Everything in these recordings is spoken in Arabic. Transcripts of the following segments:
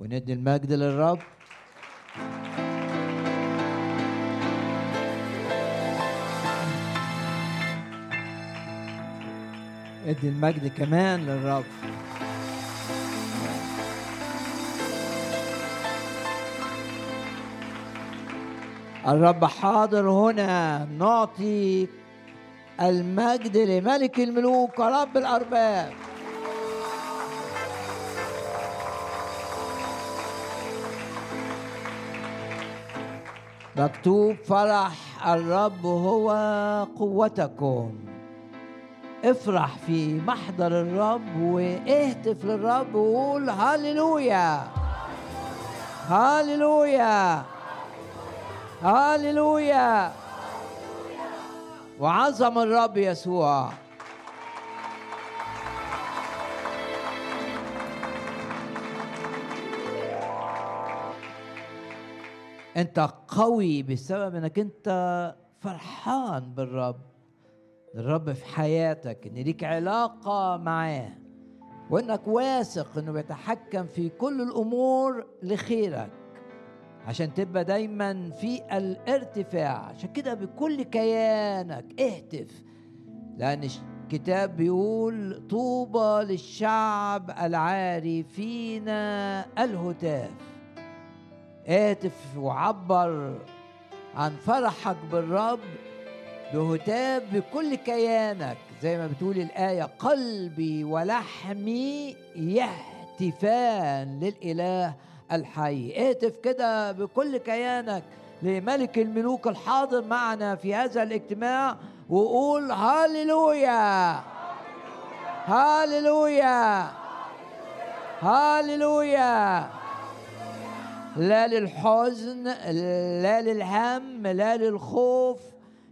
وندي المجد للرب. ادي المجد كمان للرب. الرب حاضر هنا. نعطي المجد لملك الملوك ورب الأرباب. مكتوب فرح الرب هو قوتكم. افرح في محضر الرب واهتف للرب وقول هللويا. هللويا. هللويا. وعظم الرب يسوع. أنت قوي بسبب إنك أنت فرحان بالرب. الرب في حياتك إن ليك علاقة معاه وإنك واثق إنه بيتحكم في كل الأمور لخيرك. عشان تبقى دايما في الارتفاع عشان كده بكل كيانك اهتف. لأن الكتاب بيقول طوبى للشعب العارفين الهتاف. اهتف وعبر عن فرحك بالرب بهتاف بكل كيانك. زي ما بتقول الآية قلبي ولحمي يهتفان للإله الحي. اهتف كده بكل كيانك لملك الملوك الحاضر معنا في هذا الاجتماع وقول هاليلويا! هاليلويا! هاليلويا! لا للحزن لا للهم لا للخوف.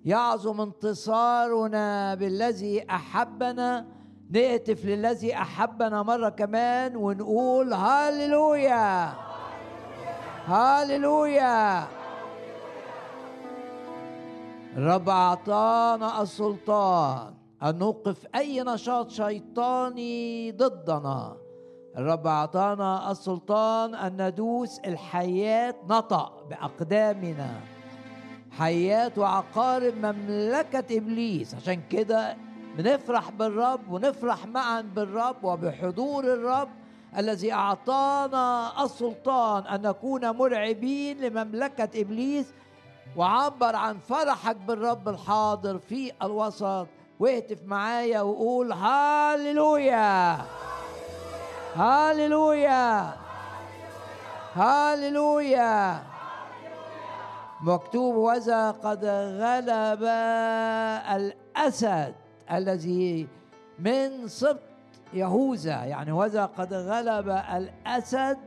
يعظم انتصارنا بالذي أحبنا. نهتف للذي أحبنا مرة كمان ونقول هاليلويا هاليلويا الرب أعطانا السلطان أن نوقف أي نشاط شيطاني ضدنا. الرب أعطانا السلطان أن ندوس الحياة نطق بأقدامنا. حيات وعقارب مملكة إبليس. عشان كده بنفرح بالرب ونفرح معا بالرب وبحضور الرب الذي أعطانا السلطان أن نكون مرعبين لمملكة إبليس وعبر عن فرحك بالرب الحاضر في الوسط. واهتف معايا وقول هاليلويا هاليلويا هاليلويا مكتوب وذا قد غلب الأسد الذي من سبط يهوذا. يعني وذا قد غلب الأسد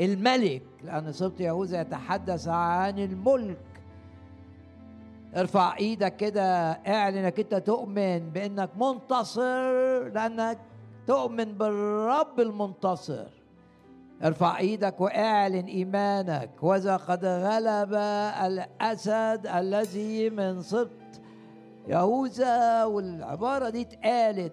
الملك لأن سبط يهوذا يتحدث عن الملك. ارفع إيدك كده اعلن إنك أنت تؤمن بأنك منتصر لأنك تؤمن بالرب المنتصر. ارفع إيدك واعلن ايمانك. وذا قد غلب الأسد الذي من سبط يهوذا والعبارة دي اتقالت.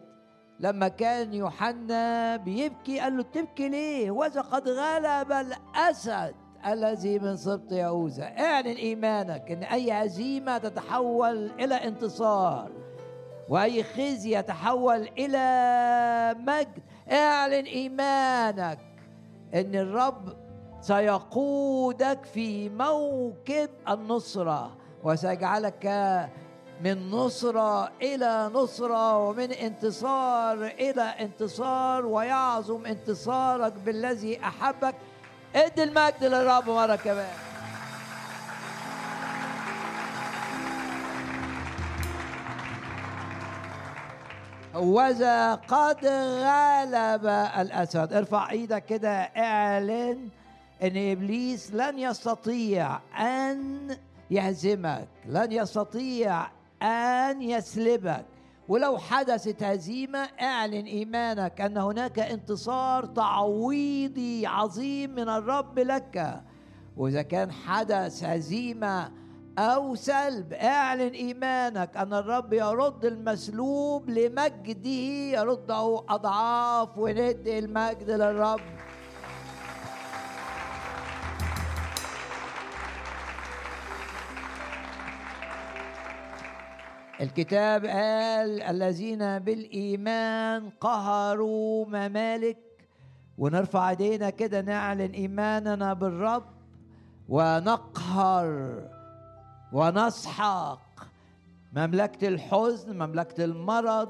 لما كان يوحنا بيبكي قال له بتبكي ليه؟ وذا قد غلب الأسد الذي من سبط يهوذا. اعلن ايمانك إن أي هزيمة تتحول إلى انتصار. وأي خزي يتحول إلى مجد. اعلن إيمانك إن الرب سيقودك في موكب النصرة وسيجعلك من نصرة إلى نصرة ومن انتصار إلى انتصار ويعظم انتصارك بالذي أحبك. ادي المجد للرب مرة كمان. وذا قد غلب الأسد ارفع إيدك كده اعلن إن إبليس لن يستطيع أن يهزمك لن يستطيع أن يسلبك. ولو حدثت هزيمة اعلن إيمانك أن هناك انتصار تعويضي عظيم من الرب لك. وإذا كان حدث هزيمة أو سلب. اعلن إيمانك أن الرب يرد المسلوب لمجده يرده أضعاف وندي المجد للرب. الكتاب قال الذين بالإيمان قهروا ممالك. ونرفع إيدينا كده نعلن إيماننا بالرب ونقهر. ونسحق. مملكة الحزن مملكة المرض.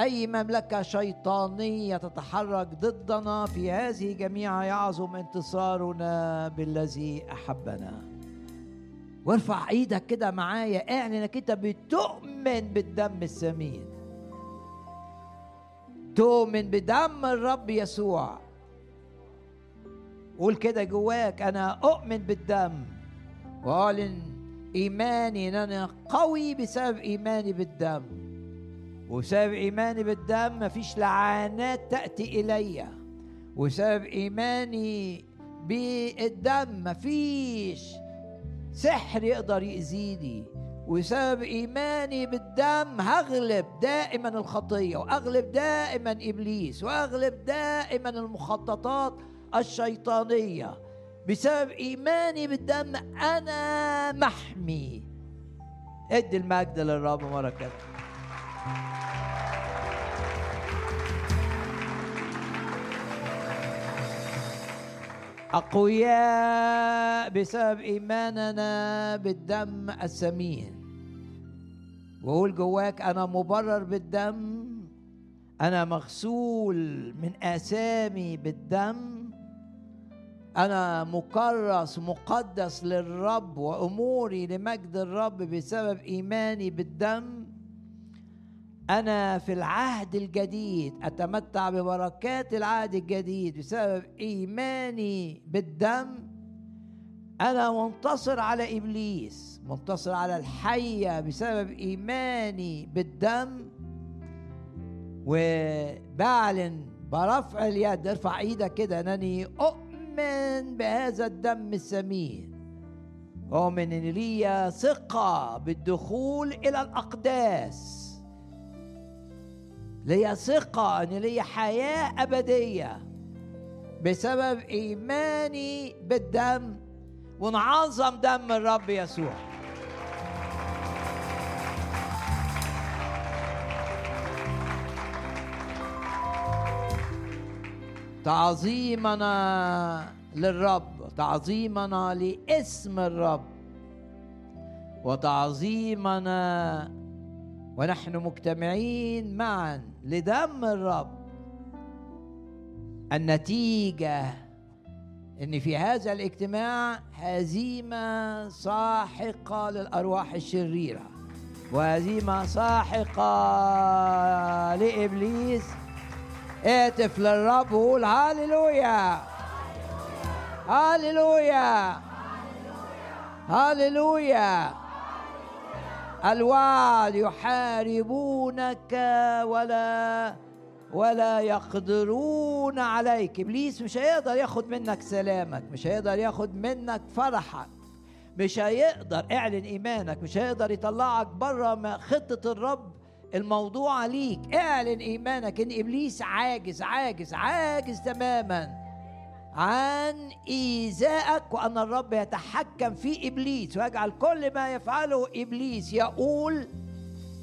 أي مملكة شيطانية تتحرك ضدنا في هذه جميعها يعظم انتصارنا بالذي أحبنا. وارفع إيدك كده معايا اعلن إنك أنت بتؤمن بالدم الثمين تؤمن بدم الرب يسوع. قول كده جواك أنا أؤمن بالدم. واعلن إيماني ان أنا قوي بسبب إيماني بالدم. وبسبب إيماني بالدم مفيش لعنات تأتي الي وبسبب إيماني بالدم مفيش سحر يقدر يأذيني. وسبب إيماني بالدم هغلب دائما الخطية وأغلب دائما إبليس وأغلب دائما المخططات الشيطانية. بسبب إيماني بالدم أنا محمي. ادي المجد للرب مرة كده أقوياء بسبب إيماننا بالدم الثمين وقول جواك أنا مبرر بالدم أنا مغسول من آثامي بالدم أنا مكرس مقدس للرب وأموري لمجد الرب بسبب إيماني بالدم. أنا في العهد الجديد أتمتع ببركات العهد الجديد بسبب إيماني بالدم. أنا منتصر على إبليس منتصر على الحية بسبب إيماني بالدم. وبعلن برفع اليد ارفع إيدك كده أنني اؤمن بهذا الدم الثمين اؤمن ان لي ثقة بالدخول إلى الأقداس. ليا ثقة أن ليا حياة أبدية بسبب إيماني بالدم. ونعظم دم الرب يسوع. تعظيمنا للرب تعظيمنا لاسم الرب. وتعظيمنا ونحن مجتمعين معا لدم الرب. النتيجة إن في هذا الاجتماع هزيمة ساحقة للأرواح الشريرة وهزيمة ساحقة لإبليس اهتف للرب وقول هاليلويا. هاليلويا. هاليلويا. الوعد يحاربونك ولا ولا يقدرون عليك. إبليس مش هيقدر ياخد منك سلامك مش هيقدر ياخد منك فرحك. مش هيقدر اعلن إيمانك. مش هيقدر يطلعك بره خطة الرب الموضوع ليك. اعلن إيمانك إن إبليس عاجز عاجز عاجز تماما عن إيذائك وأن الرب يتحكم في إبليس. ويجعل كل ما يفعله إبليس يقول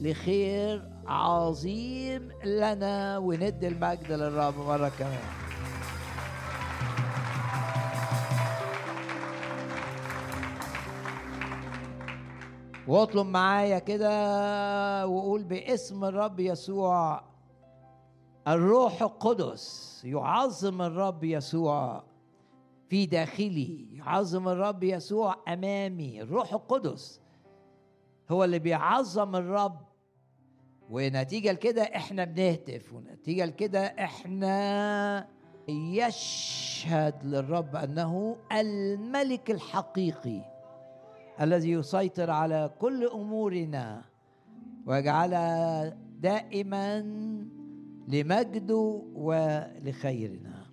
لخير عظيم لنا وندي المجد للرب مرة كمان. واطلب معايا كده وقول باسم الرب يسوع. الروح القدس يعظم الرب يسوع في داخلي يعظم الرب يسوع أمامي. الروح القدس هو اللي بيعظم الرب. ونتيجة لكده إحنا بنهتف ونتيجة لكده إحنا يشهد للرب أنه الملك الحقيقي. الذي يسيطر على كل أمورنا ويجعلها دائما لمجده ولخيرنا.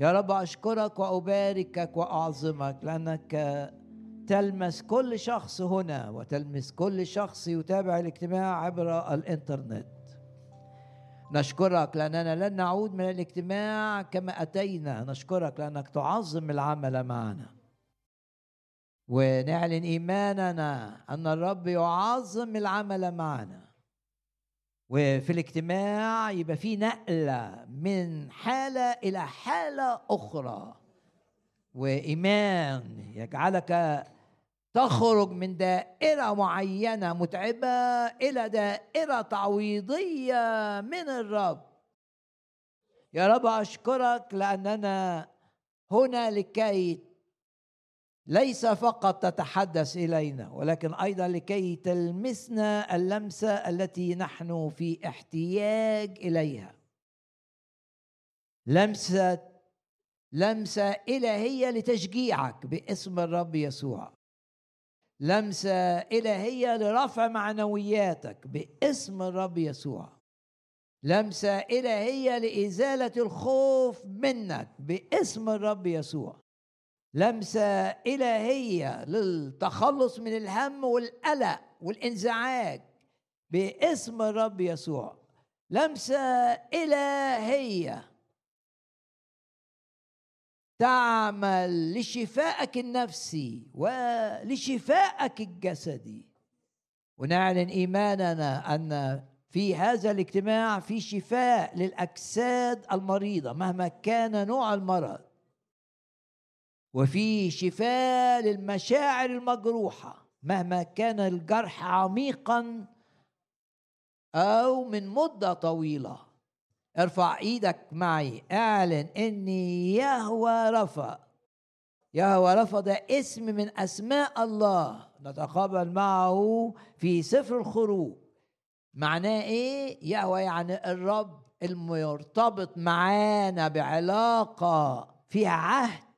يا رب أشكرك وأباركك وأعظمك لأنك تلمس كل شخص هنا وتلمس كل شخص يتابع الاجتماع عبر الإنترنت. نشكرك لأننا لن نعود من الاجتماع كما أتينا. نشكرك لأنك تعظم العمل معنا. ونعلن إيماننا أن الرب يعظم العمل معنا. وفي الاجتماع يبقى في نقلة من حالة إلى حالة أخرى. وإيمان يجعلك تخرج من دائرة معينة متعبة إلى دائرة تعويضية من الرب. يا رب أشكرك لأننا هنا لكي ليس فقط تتحدث إلينا ولكن أيضا لكي تلمسنا اللمسة التي نحن في احتياج إليها. لمسة لمسة إلهية لتشجيعك باسم الرب يسوع. لمسة إلهية لرفع معنوياتك باسم الرب يسوع. لمسة إلهية لإزالة الخوف منك باسم الرب يسوع. لمسة إلهية للتخلص من الهم والقلق والانزعاج باسم الرب يسوع. لمسة إلهية. تعمل لشفائك النفسي ولشفائك الجسدي. ونعلن إيماننا أن في هذا الاجتماع في شفاء للأجساد المريضة مهما كان نوع المرض. وفي شفاء للمشاعر المجروحة مهما كان الجرح عميقا أو من مدة طويلة. ارفع إيدك معي اعلن إني يهوى رفا. يهوى رفا ده اسم من أسماء الله. نتقابل معه في سفر الخروج. معناه إيه؟ يهوى يعني الرب المرتبط معانا بعلاقة فيها عهد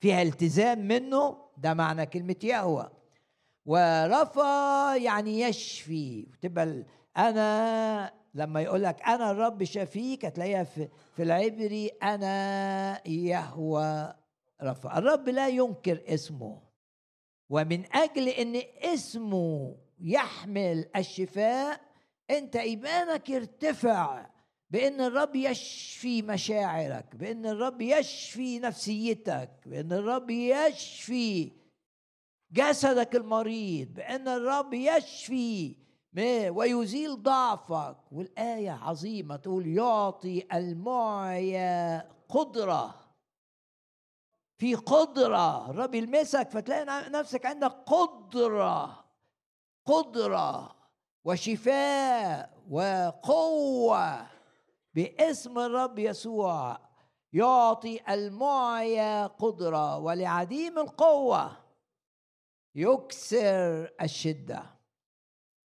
فيها التزام منه ده معنى كلمة يهوى. ورفا يعني يشفي. تبقى أنا لما يقول لك أنا الرب شفيك هتلاقيها في, في العبري أنا يهوى رفا الرب لا ينكر اسمه. ومن أجل أن اسمه يحمل الشفاء أنت إيمانك يرتفع بأن الرب يشفي مشاعرك بأن الرب يشفي نفسيتك بأن الرب يشفي جسدك المريض بأن الرب يشفي ويزيل ضعفك. والآية عظيمة تقول يعطي المعيا قدرة. في قدرة. الرب يلمسك فتلاقي نفسك عندك قدرة قدرة وشفاء وقوة. باسم الرب يسوع يعطي المعيا قدرة ولعديم القوة. يكسر الشدة.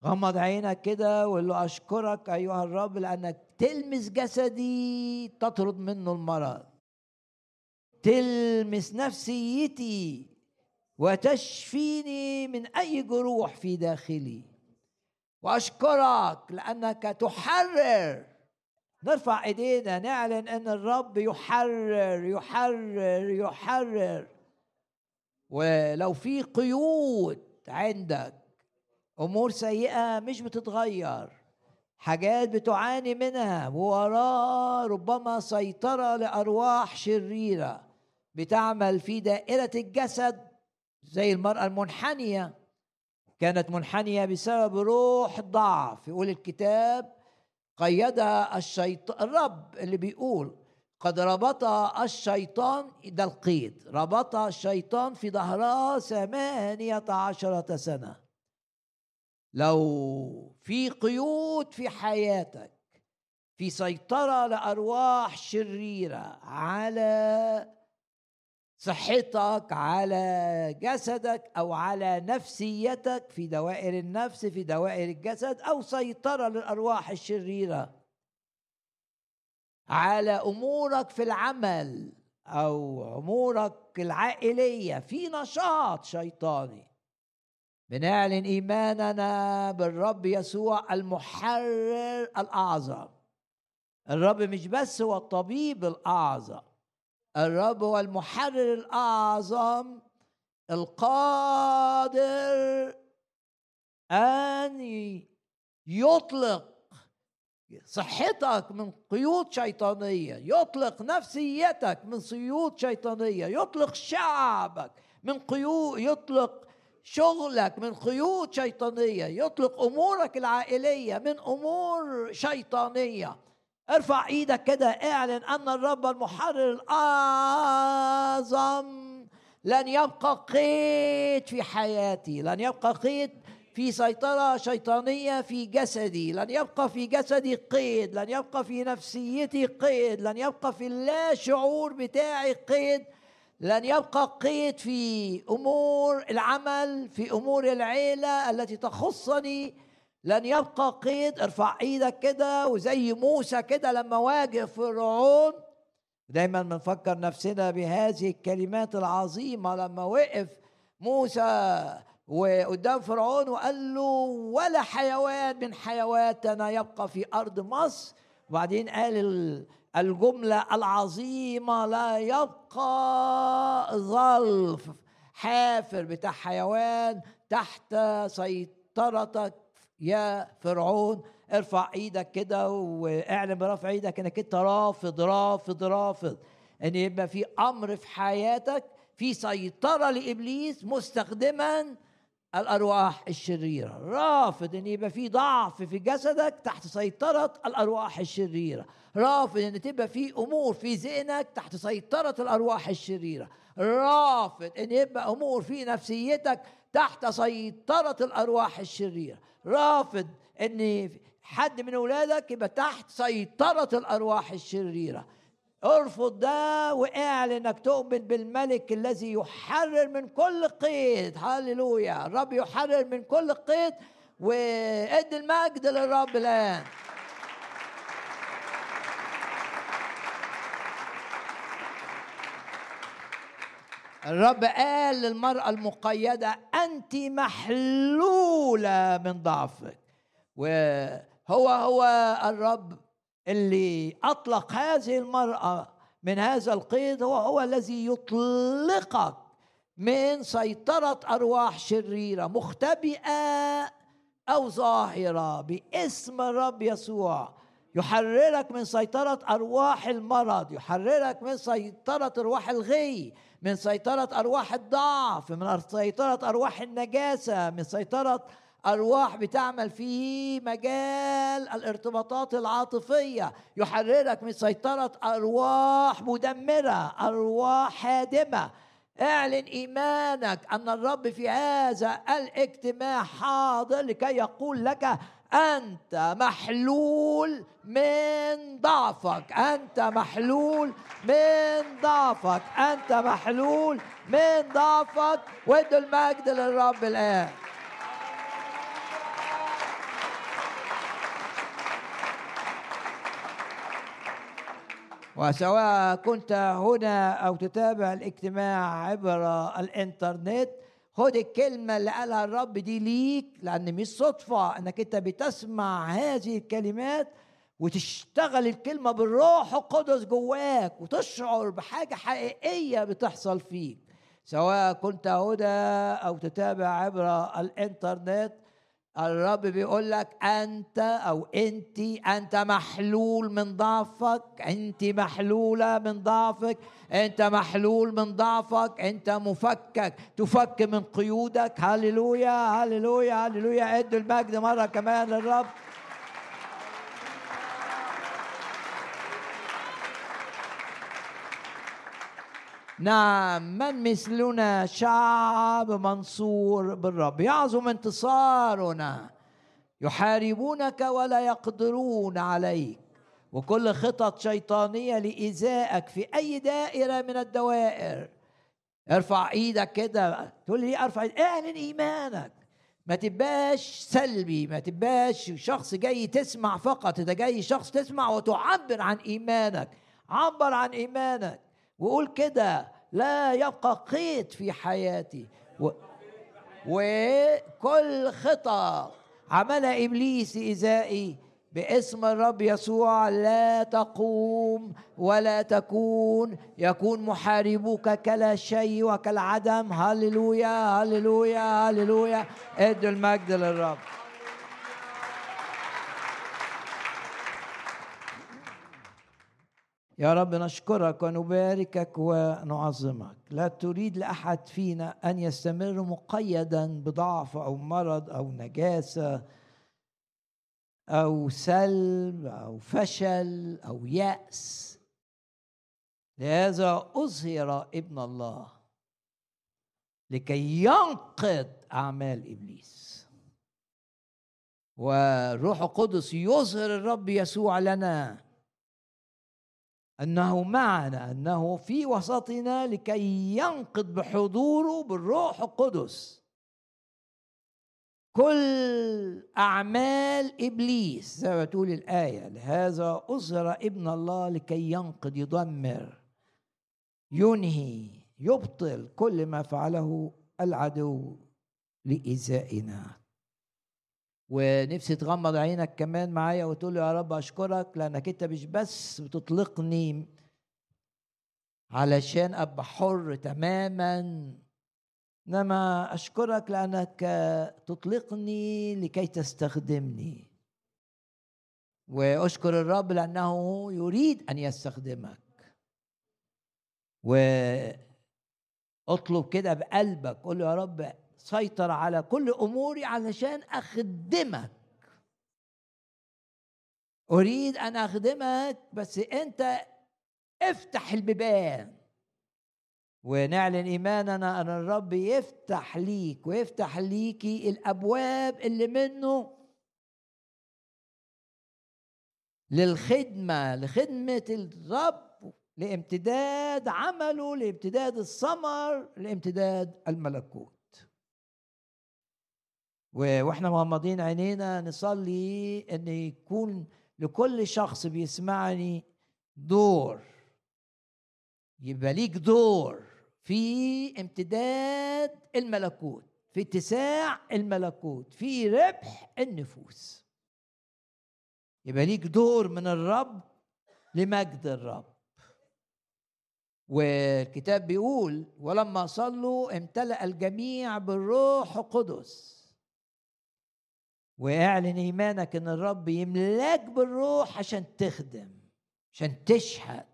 غمض عينك كده وقول له أشكرك أيها الرب لأنك تلمس جسدي تطرد منه المرض. تلمس نفسيتي وتشفيني من أي جروح في داخلي. وأشكرك لأنك تحرر نرفع ايدينا نعلن ان الرب يحرر يحرر يحرر. ولو في قيود عندك أمور سيئة مش بتتغير. حاجات بتعاني منها ووراه ربما سيطرة لأرواح شريرة بتعمل في دائرة الجسد زي المرأة المنحنية. كانت منحنية بسبب روح ضعف. يقول الكتاب قيدها الشيطان الرب اللي بيقول قد ربطها الشيطان ده القيد ربطها الشيطان في ظهرها ثمانية عشرة سنة. لو في قيود في حياتك في سيطرة لأرواح شريرة على صحتك على جسدك أو على نفسيتك في دوائر النفس في دوائر الجسد أو سيطرة للأرواح الشريرة. على أمورك في العمل أو أمورك العائلية في نشاط شيطاني. بنعلن إيماننا بالرب يسوع المحرر الأعظم. الرب مش بس هو الطبيب الأعظم. الرب هو المحرر الأعظم القادر أن يطلق صحتك من قيود شيطانية يطلق نفسيتك من قيود شيطانية يطلق شعبك من قيود يطلق شغلك من قيود شيطانية يطلق أمورك العائلية من أمور شيطانية. ارفع إيدك كده اعلن أن الرب المحرر الأعظم لن يبقى قيد في حياتي لن يبقى قيد في سيطرة شيطانية في جسدي لن يبقى في جسدي قيد لن يبقى في نفسيتي قيد لن يبقى في اللا شعور بتاعي قيد لن يبقى قيد في أمور العمل في أمور العيلة التي تخصني لن يبقى قيد. ارفع إيدك كده وزي موسى كده لما واجه فرعون. دايما بنفكر نفسنا بهذه الكلمات العظيمة. لما وقف موسى وقدام فرعون وقال له ولا حيوان من حيواتنا يبقى في أرض مصر. وبعدين قال الجملة العظيمة لا يبقى ظلف حافر بتاع حيوان تحت سيطرتك يا فرعون ارفع إيدك كده واعلن برفع إيدك انك انت رافض رافض رافض. ان يبقى في أمر في حياتك في سيطرة لإبليس مستخدما الأرواح الشريرة. رافض ان يبقى في ضعف في جسدك تحت سيطرة الأرواح الشريرة. رافض ان تبقى في أمور في ذهنك تحت سيطرة الأرواح الشريرة. رافض ان يبقى أمور في نفسيتك تحت سيطرة الأرواح الشريرة. رافض ان حد من أولادك يبقى تحت سيطرة الأرواح الشريرة. ارفض ده واعلن إنك تؤمن بالملك الذي يحرر من كل قيد. هللويا. الرب يحرر من كل قيد وإدي المجد للرب الآن. الرب قال للمرأة المقيدة أنت محلولة من ضعفك. وهو هو الرب اللي أطلق هذه المرأة من هذا القيد هو هو الذي يطلقك من سيطرة أرواح شريرة مختبئة أو ظاهرة باسم الرب يسوع. يحررك من سيطرة أرواح المرض يحررك من سيطرة أرواح الغي. من سيطرة أرواح الضعف من سيطرة أرواح النجاسة من سيطرة أرواح بتعمل في مجال الارتباطات العاطفية. يحررك من سيطرة أرواح مدمرة أرواح هادمة اعلن إيمانك أن الرب في هذا الاجتماع حاضر لكي يقول لك أنت محلول من ضعفك. أنت محلول من ضعفك. أنت محلول من ضعفك. وادوا المجد للرب الآن. وسواء كنت هنا أو تتابع الاجتماع عبر الإنترنت خد الكلمة اللي قالها الرب دي ليك لأن مش صدفة أنك أنت بتسمع هذه الكلمات وتشتغل الكلمة بالروح القدس جواك وتشعر بحاجة حقيقية بتحصل فيك سواء كنت هدى أو تتابع عبر الإنترنت الرب بيقول لك أنت أو انت أنت محلول من ضعفك انت محلولة من ضعفك أنت محلول من ضعفك أنت مفكك تفك من قيودك. هللويا هللويا هللويا. ادوا المجد مرة كمان للرب. نعم من مثلنا شعب منصور بالرب. يعظم انتصارنا. يحاربونك ولا يقدرون عليك. وكل خطط شيطانية لإيذائك في أي دائرة من الدوائر. ارفع إيدك كده. تقول لي أرفع اعلن إيمانك. ما تبقاش سلبي ما تبقاش شخص جاي تسمع فقط. ده جاي شخص تسمع وتعبر عن إيمانك. عبر عن إيمانك. وقول كده. لا يبقى قيد في حياتي. و... وكل خطأ عملها إبليس إزائي باسم الرب يسوع لا تقوم ولا تكون. يكون محاربوك كلا شيء وكالعدم. هللويا هللويا هللويا. ادوا المجد للرب. يا رب نشكرك ونباركك ونعظمك. لا تريد لأحد فينا أن يستمر مقيدا بضعف أو مرض أو نجاسة أو سلب أو فشل أو يأس. لهذا أظهر ابن الله لكي ينقض أعمال إبليس. والروح القدس يظهر الرب يسوع لنا. أنه معنا أنه في وسطنا لكي ينقض بحضوره بالروح القدس. كل أعمال إبليس زي ما تقول الآية لهذا اظهر ابن الله لكي ينقض يدمر ينهي يبطل كل ما فعله العدو لايذائنا ونفسي تغمض عينك كمان معايا وتقول يا رب أشكرك لأنك أنت مش بس بتطلقني علشان أبقى حر تماما إنما أشكرك لأنك تطلقني لكي تستخدمني. وأشكر الرب لأنه يريد أن يستخدمك. وأطلب كده بقلبك قول يا رب سيطر على كل أموري علشان أخدمك. أريد أن أخدمك بس أنت افتح البيبان. ونعلن إيماننا أن الرب يفتح ليك ويفتح ليكي الأبواب اللي منه للخدمة لخدمة الرب لامتداد عمله لامتداد الثمر لامتداد الملكوت. وإحنا مغمضين عينينا نصلي إن يكون لكل شخص بيسمعني دور. يبقى ليك دور في امتداد الملكوت في اتساع الملكوت في ربح النفوس. يبقى ليك دور من الرب لمجد الرب. والكتاب بيقول ولما صلوا امتلأ الجميع بالروح القدس. واعلن إيمانك إن الرب يملاك بالروح عشان تخدم عشان تشهد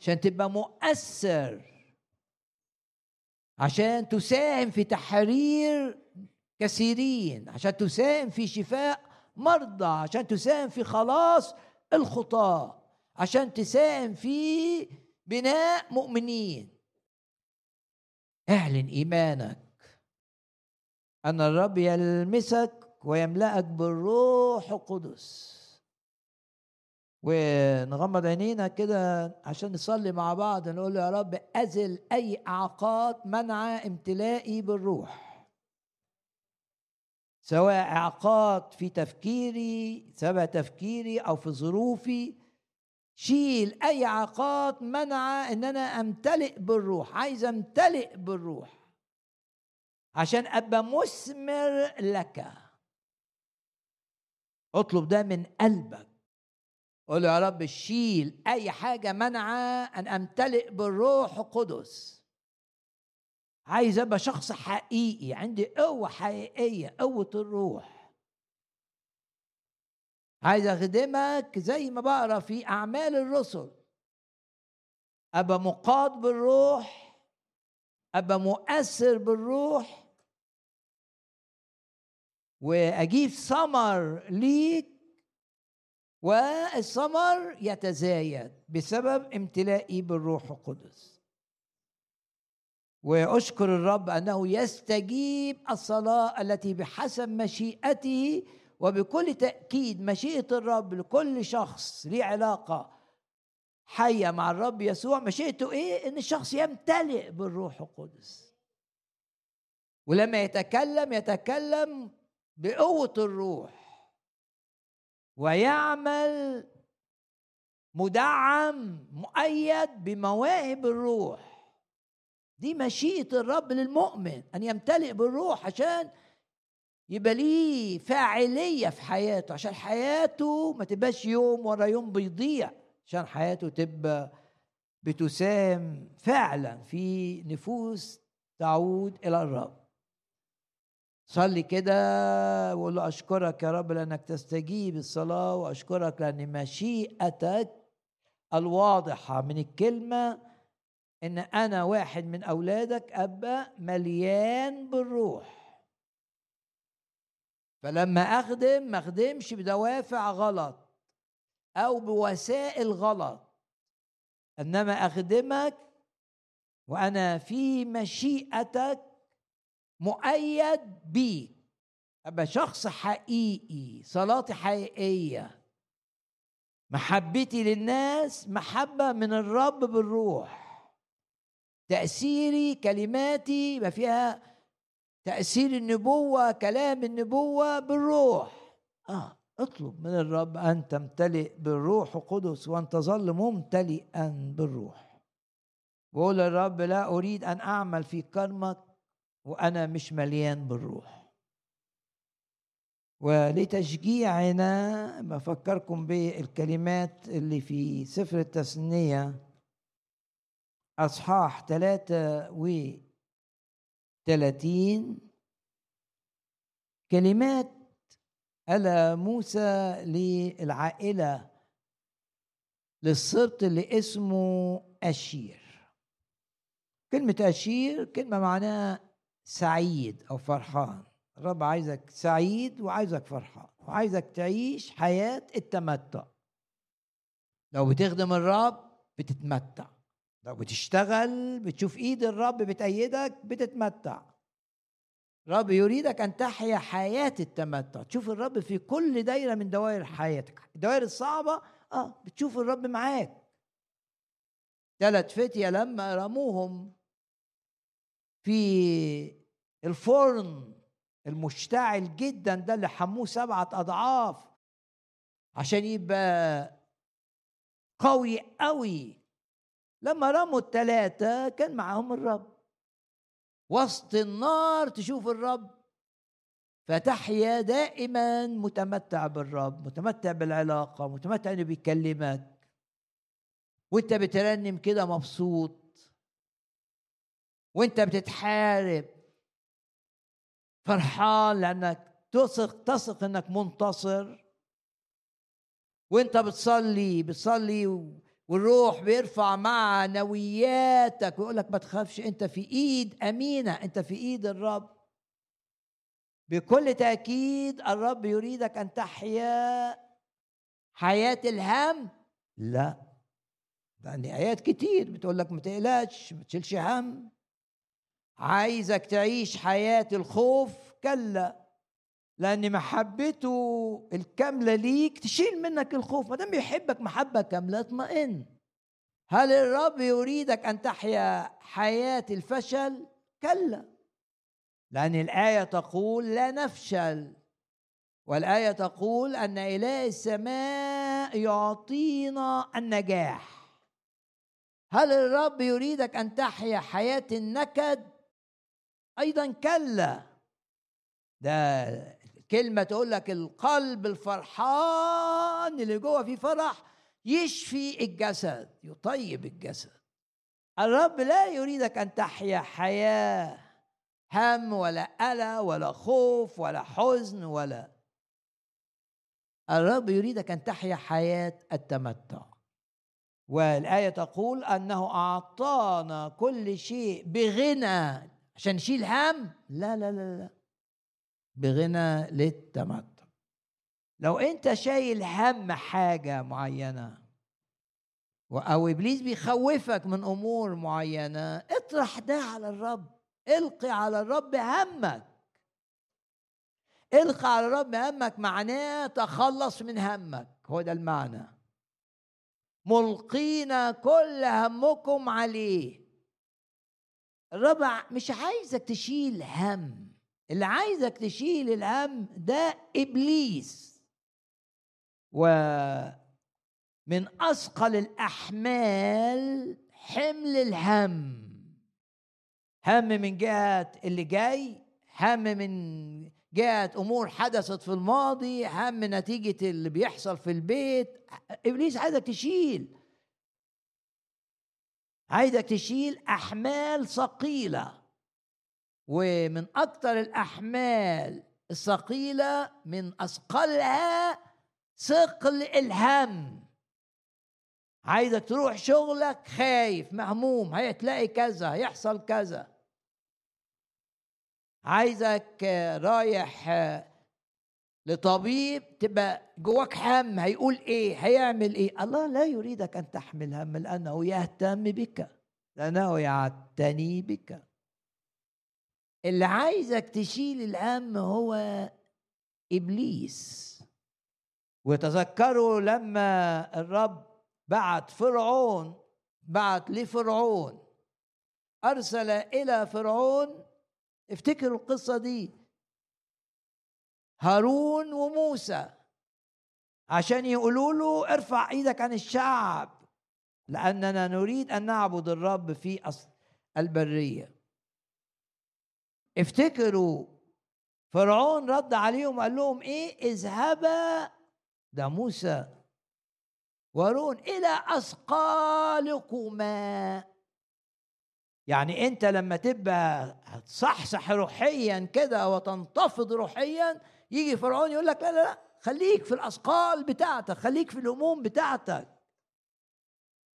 عشان تبقى مؤثر عشان تساهم في تحرير كثيرين عشان تساهم في شفاء مرضى عشان تساهم في خلاص الخطاة عشان تساهم في بناء مؤمنين. اعلن إيمانك إن الرب يلمسك ويملأك بالروح القدس. ونغمض عينينا كده عشان نصلي مع بعض نقول يا رب أزل أي إعاقات منع امتلائي بالروح. سواء إعاقات في تفكيري سواء تفكيري أو في ظروفي شيل أي إعاقات منع إن أنا أمتلئ بالروح عايز أمتلئ بالروح. عشان أبقى مثمر لك. اطلب ده من قلبك. قول يا رب شيل أي حاجة منعة أن أمتلئ بالروح القدس. عايز أبقى شخص حقيقي عندي قوة حقيقية قوة الروح. عايز أخدمك زي ما بقرأ في أعمال الرسل. أبقى مقاد بالروح أبقى مؤثر بالروح وأجيب ثمر ليك والثمر يتزايد بسبب امتلائي بالروح القدس. وأشكر الرب أنه يستجيب الصلاة التي بحسب مشيئته وبكل تأكيد مشيئة الرب لكل شخص ليه علاقة حية مع الرب يسوع. مشيئته إيه؟ إن الشخص يمتلئ بالروح القدس. ولما يتكلم يتكلم بقوة الروح ويعمل مدعم مؤيد بمواهب الروح. دي مشيئة الرب للمؤمن أن يمتلئ بالروح عشان يبقى ليه فاعلية في حياته عشان حياته ما تبقاش يوم ورا يوم بيضيع عشان حياته تبقى بتساهم فعلا في نفوس تعود إلى الرب. صلي كده وقول له أشكرك يا رب لأنك تستجيب الصلاة وأشكرك لأن مشيئتك الواضحة من الكلمة إن أنا واحد من أولادك أبقى مليان بالروح. فلما أخدم ما أخدمش بدوافع غلط أو بوسائل غلط إنما أخدمك وأنا في مشيئتك مؤيد بيك. أبقى شخص حقيقي صلاتي حقيقية. محبتي للناس محبة من الرب بالروح. تأثيري كلماتي يبقى فيها تأثير النبوة كلام النبوة بالروح. آه اطلب من الرب أن تمتلئ بالروح القدس وان تظل ممتلئا بالروح. وقول للرب لا أريد أن أعمل في كرمك وأنا مش مليان بالروح. ولتشجيعنا بفكركم بالكلمات اللي في سفر التثنية أصحاح ثلاثة وثلاثين كلمات ألا موسى للعائلة للسبط اللي اسمه أشير. كلمة أشير كلمة معناها سعيد أو فرحان. الرب عايزك سعيد وعايزك فرحان وعايزك تعيش حياة التمتع. لو بتخدم الرب بتتمتع. لو بتشتغل بتشوف إيد الرب بتأيدك بتتمتع. الرب يريدك أن تحيا حياة التمتع. تشوف الرب في كل دايرة من دوائر حياتك. الدوائر الصعبة آه بتشوف الرب معاك. ثلاث فتية لما رموهم في الفرن المشتعل جدا ده اللي حموه سبعة أضعاف عشان يبقى قوي قوي لما رموا الثلاثه كان معاهم الرب. وسط النار تشوف الرب. فتحيا دائما متمتع بالرب متمتع بالعلاقة متمتع إنه بيكلمك. وأنت بترنم كده مبسوط. وانت بتتحارب. فرحان لأنك تثق تثق إنك منتصر. وانت بتصلي بتصلي والروح بيرفع معنوياتك ويقول لك ما تخافش انت في إيد أمينة انت في إيد الرب. بكل تأكيد الرب يريدك أن تحيا حياة الهم؟ لا. لأن ايات كتير بتقول لك ما تقلقش ما تشيلش هم. عايزك تعيش حياة الخوف كلا لأن محبته الكاملة ليك تشيل منك الخوف. ما دام بيحبك محبة كاملة اطمئن. هل الرب يريدك أن تحيا حياة الفشل؟ كلا. لأن الآية تقول لا نفشل. والآية تقول أن إله السماء يعطينا النجاح. هل الرب يريدك أن تحيا حياة النكد؟ أيضا كلا. ده كلمة تقول لك القلب الفرحان اللي جوه فيه فرح يشفي الجسد يطيب الجسد. الرب لا يريدك أن تحيا حياة هم ولا ألا ولا خوف ولا حزن ولا. الرب يريدك أن تحيا حياة التمتع. والآية تقول أنه أعطانا كل شيء بغنى. عشان نشيل هم؟ لا لا لا لا. بغنى للتمتع. لو انت شايل هم حاجة معينة أو إبليس بيخوفك من أمور معينة اطرح ده على الرب. القي على الرب همك. القي على الرب همك معناه تخلص من همك. هو ده المعنى. ملقين كل همكم عليه. الرب مش عايزك تشيل هم اللي عايزك تشيل الهم ده إبليس. ومن أثقل الأحمال حمل الهم. هم من جهة اللي جاي هم من جهة أمور حدثت في الماضي هم نتيجة اللي بيحصل في البيت. إبليس عايزك تشيل. عايزك تشيل أحمال ثقيلة. ومن أكثر الأحمال الثقيلة من أثقلها ثقل الهم. عايزك تروح شغلك خايف مهموم هتلاقي كذا هيحصل كذا. عايزك رايح لطبيب تبقى جواك هم هيقول إيه؟ هيعمل إيه؟ الله لا يريدك أن تحمل هم لأنه يهتم بك لأنه يعتني بك. اللي عايزك تشيل الهم هو إبليس. وتذكروا لما الرب بعت فرعون بعت لفرعون أرسل إلى فرعون. افتكروا القصة دي. هارون وموسى. عشان يقولوا له ارفع إيدك عن الشعب لأننا نريد أن نعبد الرب في البرية. افتكروا فرعون رد عليهم قال لهم إيه؟ اذهبا ده موسى. وارون إلى اثقالكما يعني أنت لما تبقى تصحصح روحيا كده وتنتفض روحيا يجي فرعون يقول لك لا لا لا خليك في الأثقال بتاعتك خليك في الهموم بتاعتك.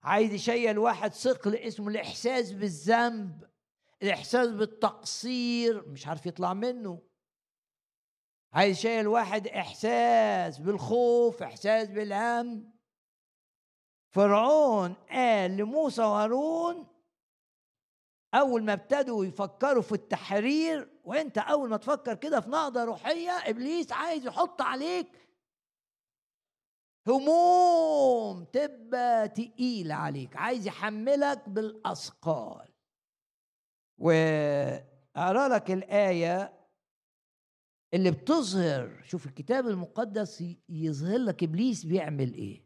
عايز يشيل واحد ثقل اسمه الإحساس بالذنب الإحساس بالتقصير مش عارف يطلع منه. عايز يشيل واحد إحساس بالخوف إحساس بالهم. فرعون قال لموسى وهارون أول ما ابتدوا يفكروا في التحرير وانت اول ما تفكر كده في نهضه روحية إبليس عايز يحط عليك هموم تبقى تقيلة عليك عايز يحملك بالأثقال. وأقرأ لك الآية اللي بتظهر شوف الكتاب المقدس يظهر لك إبليس بيعمل إيه.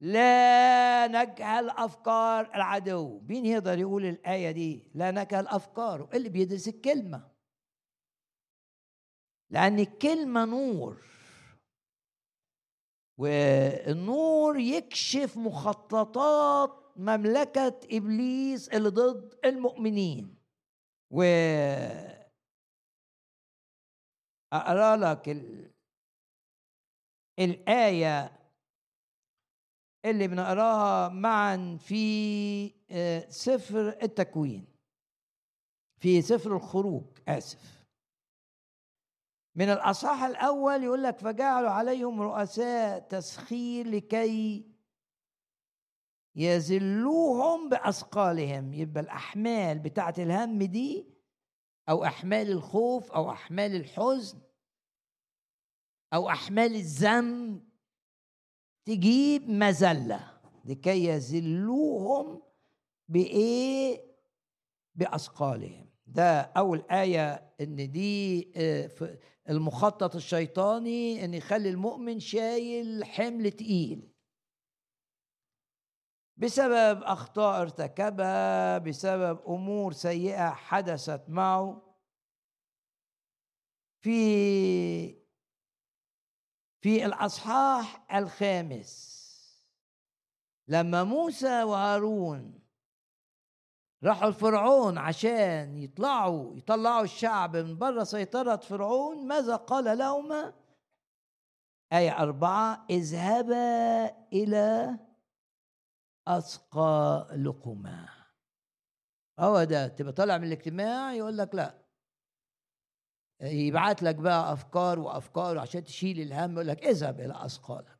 لا نجهل أفكار العدو. مين يقدر يقول الآية دي؟ لا نجهل أفكاره. اللي بيدرس الكلمة. لأن الكلمة نور. والنور يكشف مخططات مملكة إبليس اللي ضد المؤمنين. و أقرأ لك ال... الآية اللي بنقراها معا في آه، سفر التكوين. في سفر الخروج آسف. من الأصحاح الأول يقول لك فجعلوا عليهم رؤساء تسخير لكي يذلوهم بأثقالهم. يبقى الأحمال بتاعة الهم دي أو أحمال الخوف أو أحمال الحزن أو أحمال الذنب تجيب مذلة لكي يذلوهم بإيه؟ بأثقالهم. ده أول آية إن دي آه، المخطط الشيطاني إن يخلي المؤمن شايل حمل تقيل. بسبب أخطاء ارتكبها بسبب أمور سيئة حدثت معه في في الأصحاح الخامس. لما موسى وهارون راحوا لفرعون عشان يطلعوا يطلعوا الشعب من بره سيطرة فرعون ماذا قال لهما؟ آية أربعة اذهبا إلى أثقالكما. هو ده تبقى طالع من الاجتماع يقول لك لا. يبعت لك بقى أفكار وأفكار عشان تشيل الهم يقول لك اذهب إلى أثقالك.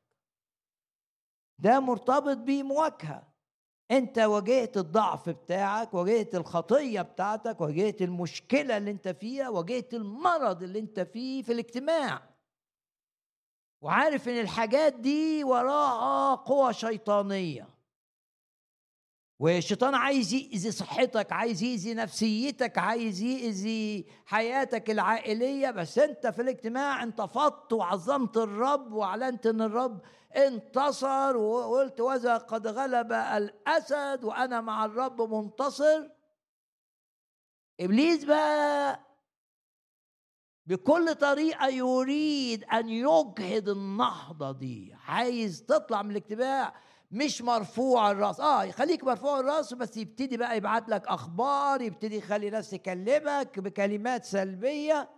ده مرتبط بمواجهه أنت واجهت الضعف بتاعك واجهت الخطية بتاعتك واجهت المشكلة اللي أنت فيها واجهت المرض اللي أنت فيه في الاجتماع. وعارف إن الحاجات دي وراها قوى شيطانية. والشيطان عايز يأذي صحتك عايز يأذي نفسيتك عايز يأذي حياتك العائلية. بس أنت في الاجتماع انتفضت وعظمت الرب وأعلنت إن الرب انتصر وقلت وذا قد غلب الأسد وأنا مع الرب منتصر. إبليس بقى بكل طريقة يريد أن يجهد النهضة دي. عايز تطلع من الاجتماع مش مرفوع الرأس. آه يخليك مرفوع الرأس بس يبتدي بقى يبعت لك أخبار يبتدي يخلي ناس تكلمك بكلمات سلبية.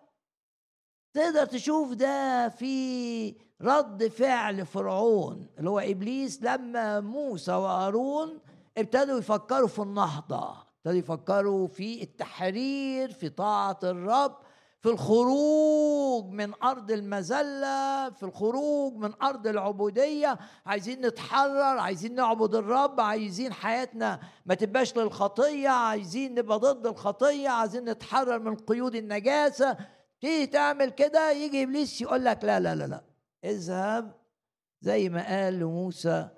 تقدر تشوف ده في رد فعل فرعون اللي هو إبليس لما موسى وهارون ابتدوا يفكروا في النهضة ابتدوا يفكروا في التحرير في طاعة الرب. في الخروج من أرض المذلة في الخروج من أرض العبودية. عايزين نتحرر عايزين نعبد الرب عايزين حياتنا ما تبقاش للخطية عايزين نبقى ضد الخطية عايزين نتحرر من قيود النجاسة. تيجي تعمل كده يجي إبليس يقول لك لا لا لا لا. اذهب زي ما قال لموسى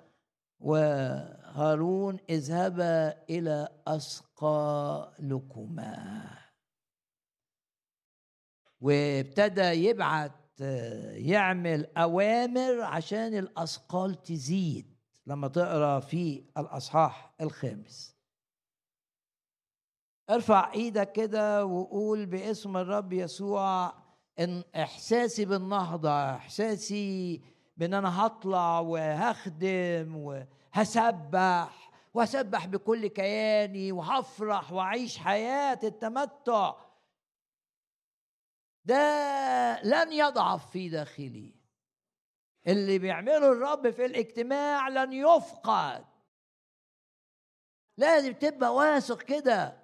وهارون اذهبا إلى أثقالكما. وابتدى يبعت يعمل أوامر عشان الأثقال تزيد لما تقرأ في الأصحاح الخامس. ارفع إيدك كده وقول باسم الرب يسوع إن إحساسي بالنهضة إحساسي بإن أنا هطلع وهخدم وهسبح وهسبح بكل كياني وهفرح وأعيش حياة التمتع ده لن يضعف في داخلي. اللي بيعمله الرب في الاجتماع لن يفقد. لازم تبقى واثق كده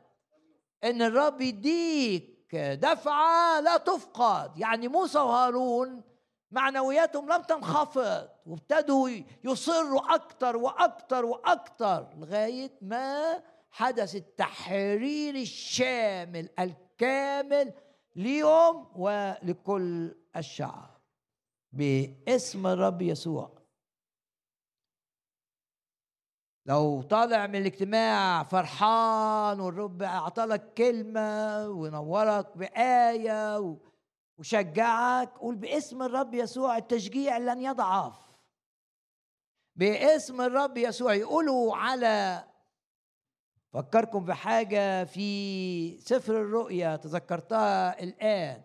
إن الرب يديك دفعة لا تفقد. يعني موسى وهارون معنوياتهم لم تنخفض وابتدوا يصروا أكتر وأكتر وأكتر لغاية ما حدث التحرير الشامل الكامل ليهم ولكل الشعب باسم الرب يسوع. لو طالع من الاجتماع فرحان والرب اعطالك كلمة ونورك بآية وشجعك قول باسم الرب يسوع التشجيع لن يضعف. باسم الرب يسوع يقولوا على فكركم بحاجة في سفر الرؤيا تذكرتها الآن.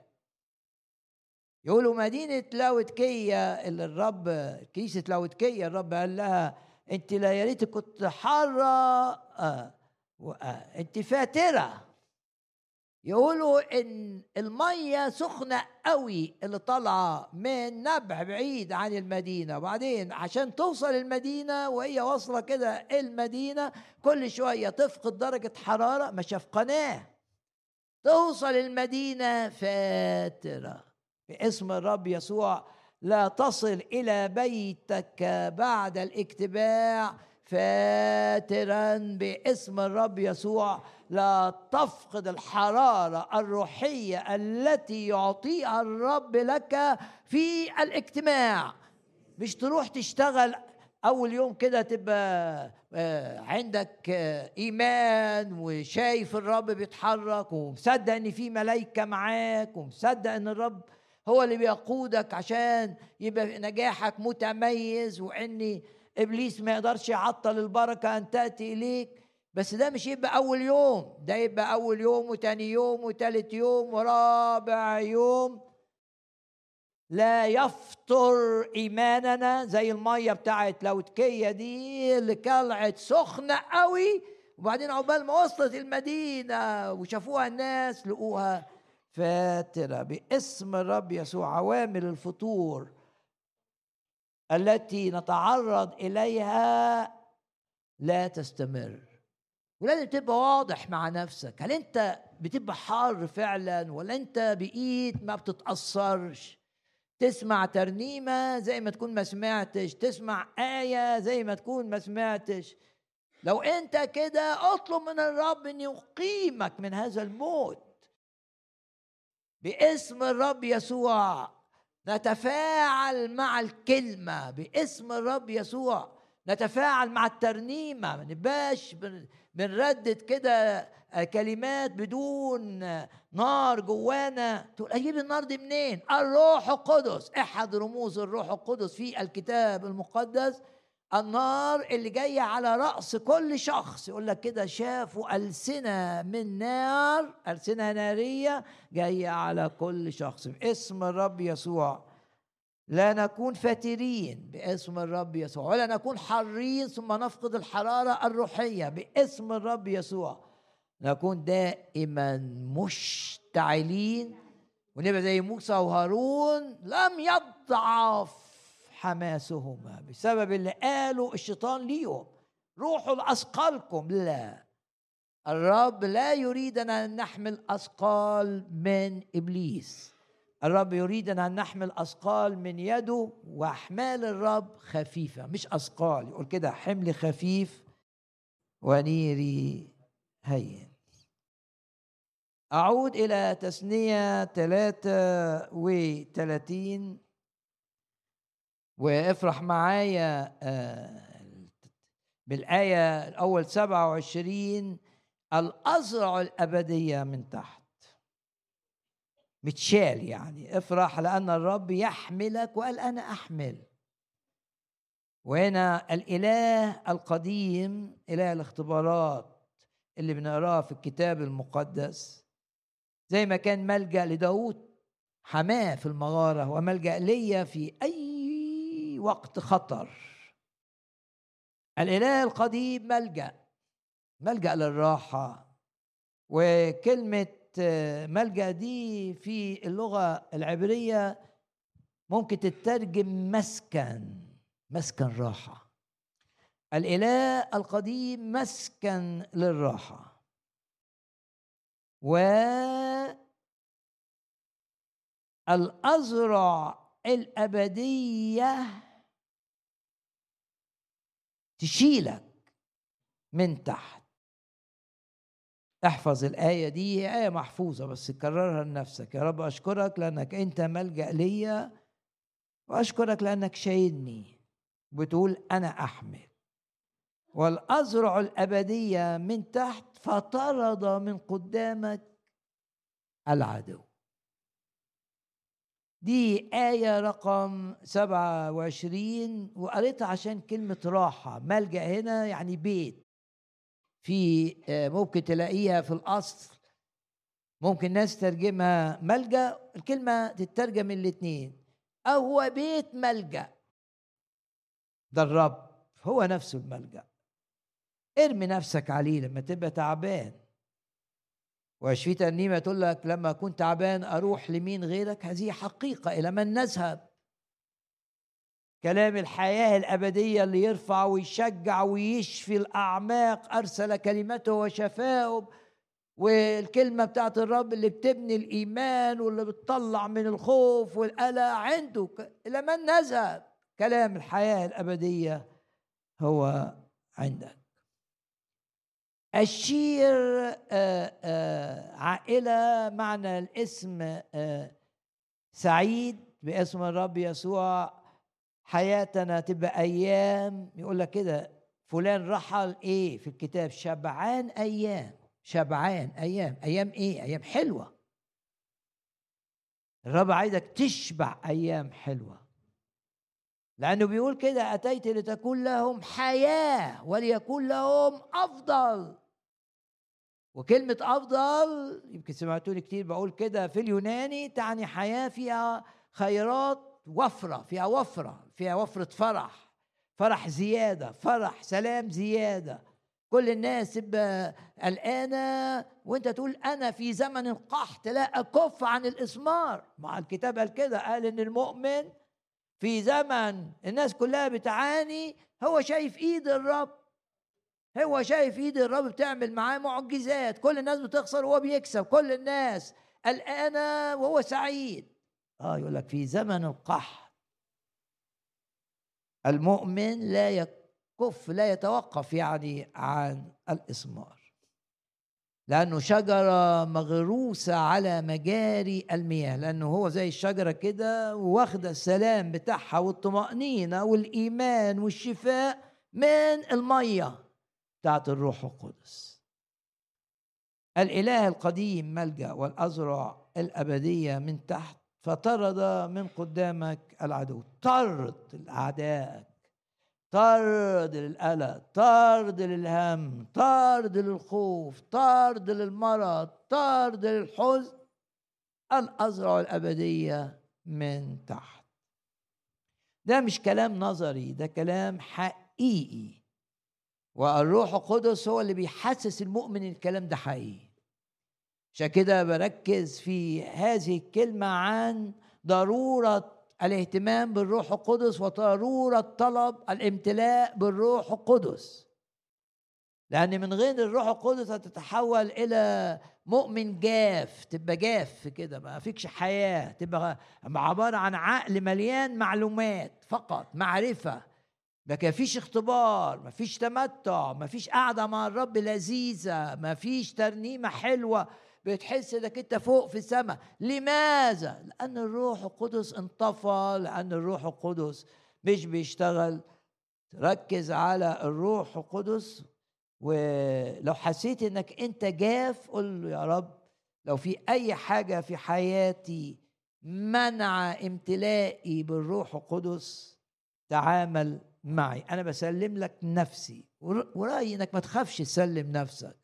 يقولوا مدينة لاودكية اللي الرب كنيسة لاودكية الرب قال لها أنت لا يا ريت كنت حارة آه آه أنت فاترة. يقولوا إن المية سخنة قوي اللي طالعة من نبع بعيد عن المدينة. وبعدين عشان توصل المدينة وهي واصلة كده المدينة كل شوية تفقد درجة حرارة ما شاف قناة. توصل المدينة فاترة. باسم الرب يسوع لا تصل إلى بيتك بعد الاجتماع. فاترا باسم الرب يسوع. لا تفقد الحرارة الروحية التي يعطيها الرب لك في الاجتماع. مش تروح تشتغل أول يوم كده تبقى آه، عندك آه، إيمان وشايف الرب بيتحرك ومصدق إن في ملائكة معاك ومصدق إن الرب هو اللي بيقودك عشان يبقى نجاحك متميز وان إبليس ما يقدرش يعطل البركة أن تأتي إليك بس ده مش يبقى أول يوم ده يبقى أول يوم وتاني يوم وتالت يوم ورابع يوم. لا يفطر إيماننا زي المية بتاعت لوتكية دي اللي كلعت سخنة قوي وبعدين عقبال ما وصلت المدينة وشافوها الناس لقوها فاترة باسم الرب يسوع عوامل الفطور التي نتعرض إليها لا تستمر. ولازم تبقى واضح مع نفسك. هل أنت بتبقى حار فعلا ولا أنت بإيد ما بتتأثرش؟ تسمع ترنيمة زي ما تكون ما سمعتش تسمع آية زي ما تكون ما سمعتش. لو أنت كده أطلب من الرب أن يقيمك من هذا الموت. باسم الرب يسوع. نتفاعل مع الكلمة باسم الرب يسوع. نتفاعل مع الترنيمة. ما نبقاش بنردد كده كلمات بدون نار جوانا. تقول أجيب النار دي منين؟ الروح القدس. احد رموز الروح القدس في الكتاب المقدس النار اللي جاية على رأس كل شخص. يقول لك كده شافوا ألسنة من نار ألسنة نارية جاية على كل شخص. باسم الرب يسوع. لا نكون فاترين باسم الرب يسوع ولا نكون حارين ثم نفقد الحرارة الروحية باسم الرب يسوع. نكون دائما مشتعلين ونبقى زي موسى وهارون لم يضعف حماسهما بسبب اللي قاله الشيطان ليهم. روحوا لأثقالكم. لا. الرب لا يريدنا أن نحمل أثقال من إبليس. الرب يريدنا أن نحمل أثقال من يده وأحمال الرب خفيفة. مش أثقال يقول كده حمل خفيف ونيري هين. أعود إلى تثنية ثلاثة وثلاثين وافرح معايا آه، بالآية الأول سبعة وعشرين الأزرع الأبدية من تحت. متشال يعني افرح لأن الرب يحملك وقال أنا أحمل. وهنا الإله القديم إله الاختبارات اللي بنقرأها في الكتاب المقدس. زي ما كان ملجأ لداود حماة في المغارة وملجأ ليا في أي وقت خطر. الإله القديم ملجأ ملجأ للراحة وكلمة ملجأ دي في اللغة العبرية ممكن تترجم مسكن مسكن راحة. الإله القديم مسكن للراحة. و الأزرع الأبدية تشيلك من تحت. احفظ الآية دي هي آية محفوظة بس كررها لنفسك. يا رب أشكرك لأنك أنت ملجأ ليا وأشكرك لأنك شايلني. بتقول أنا أحمل. والأزرع الأبدية من تحت فطرد من قدامك العدو. دي آية رقم 27 وقريتها عشان كلمة راحة. ملجأ هنا يعني بيت. في آه، ممكن تلاقيها في الأصل. ممكن ناس ترجمها ملجأ الكلمة تترجم الاتنين. أو هو بيت ملجأ. ده الرب هو نفسه الملجأ. ارمي نفسك عليه لما تبقى تعبان. وفي ترنيمة تقول لك لما كنت تعبان أروح لمين غيرك؟ هذه حقيقة إلى من نذهب. كلام الحياة الأبدية اللي يرفع ويشجع ويشفي الأعماق أرسل كلمته وشفاهم والكلمة بتاعت الرب اللي بتبني الإيمان واللي بتطلع من الخوف والقلق عنده إلى من نذهب. كلام الحياة الأبدية هو عندك. الشير آه، آه، عائلة معنى الاسم آه، سعيد باسم الرب يسوع. حياتنا تبقى أيام يقول لك كده فلان رحل إيه في الكتاب؟ شبعان أيام شبعان أيام. أيام إيه؟ أيام حلوة. الرب عايزك تشبع أيام حلوة. لأنه بيقول كده أتيت لتكون لهم حياة وليكون لهم أفضل. وكلمة أفضل يمكن سمعتوني كتير بقول كده في اليوناني تعني حياة فيها خيرات وفرة فيها وفرة فيها وفرة فرح فرح زيادة فرح سلام زيادة. كل الناس تبقى قلقانة وأنت تقول أنا في زمن القحط لا أكف عن الإسمار مع الكتاب قال كده قال إن المؤمن في زمن الناس كلها بتعاني هو شايف إيد الرب. هو شايف إيد الرب بتعمل معاه معجزات. كل الناس بتخسر وهو بيكسب. كل الناس. قلقانه وهو سعيد. آه يقول لك في زمن القحط. المؤمن لا يكف لا يتوقف يعني عن الإثمار. لأنه شجرة مغروسة على مجاري المياه. لأنه هو زي الشجرة كده واخدة السلام بتاعها والطمأنينة والإيمان والشفاء من المية. بتاعت الروح القدس. الإله القديم ملجأ والأزرع الأبدية من تحت فطرد من قدامك العدو. طرد أعدائك طرد للقلق طرد للهم طرد للخوف طرد للمرض طرد للحزن. الأزرع الأبدية من تحت. ده مش كلام نظري ده كلام حقيقي. والروح القدس هو اللي بيحسس المؤمن الكلام ده حقيقي. عشان كده بركز في هذه الكلمة عن ضرورة الاهتمام بالروح القدس وضرورة طلب الامتلاء بالروح القدس. لأن من غير الروح القدس هتتحول إلى مؤمن جاف تبقى جاف كده ما فيكش حياة تبقى عبارة عن عقل مليان معلومات فقط معرفة. ما فيش اختبار ما فيش تمتع ما فيش قعدة مع الرب لذيذة ما فيش ترنيمة حلوة بتحس إنك أنت فوق في السماء. لماذا؟ لأن الروح القدس انطفى لأن الروح القدس مش بيشتغل. ركز على الروح القدس ولو حسيت إنك أنت جاف قل له يا رب لو في أي حاجة في حياتي منع امتلائي بالروح القدس تعامل معي. أنا بسلم لك نفسي. ورايي إنك ما تخافش تسلم نفسك.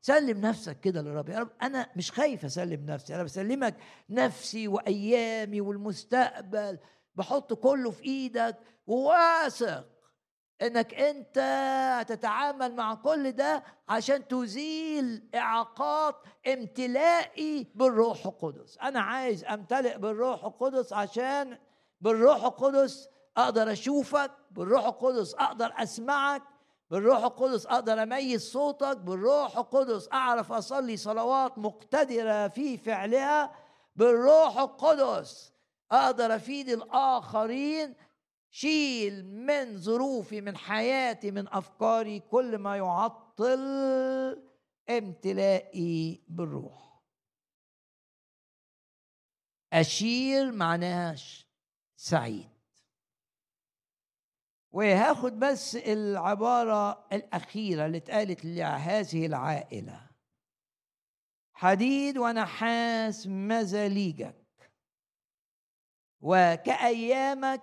سلم نفسك كده للرب. يا رب أنا مش خايف أسلم نفسي. أنا بسلمك نفسي وأيامي والمستقبل. بحط كله في إيدك وواثق إنك أنت هتتعامل مع كل ده عشان تزيل إعاقات امتلائي بالروح القدس. أنا عايز أمتلئ بالروح القدس عشان بالروح القدس أقدر أشوفك بالروح القدس أقدر أسمعك بالروح القدس أقدر أميز صوتك بالروح القدس أعرف أصلي صلوات مقتدرة في فعلها بالروح القدس أقدر أفيد الآخرين شيل من ظروفي من حياتي من أفكاري كل ما يعطل امتلائي بالروح. اشير معناها سعيد. وهاخد بس العبارة الأخيرة اللي اتقالت لهذه العائلة. حديد ونحاس مزاليجك وكأيامك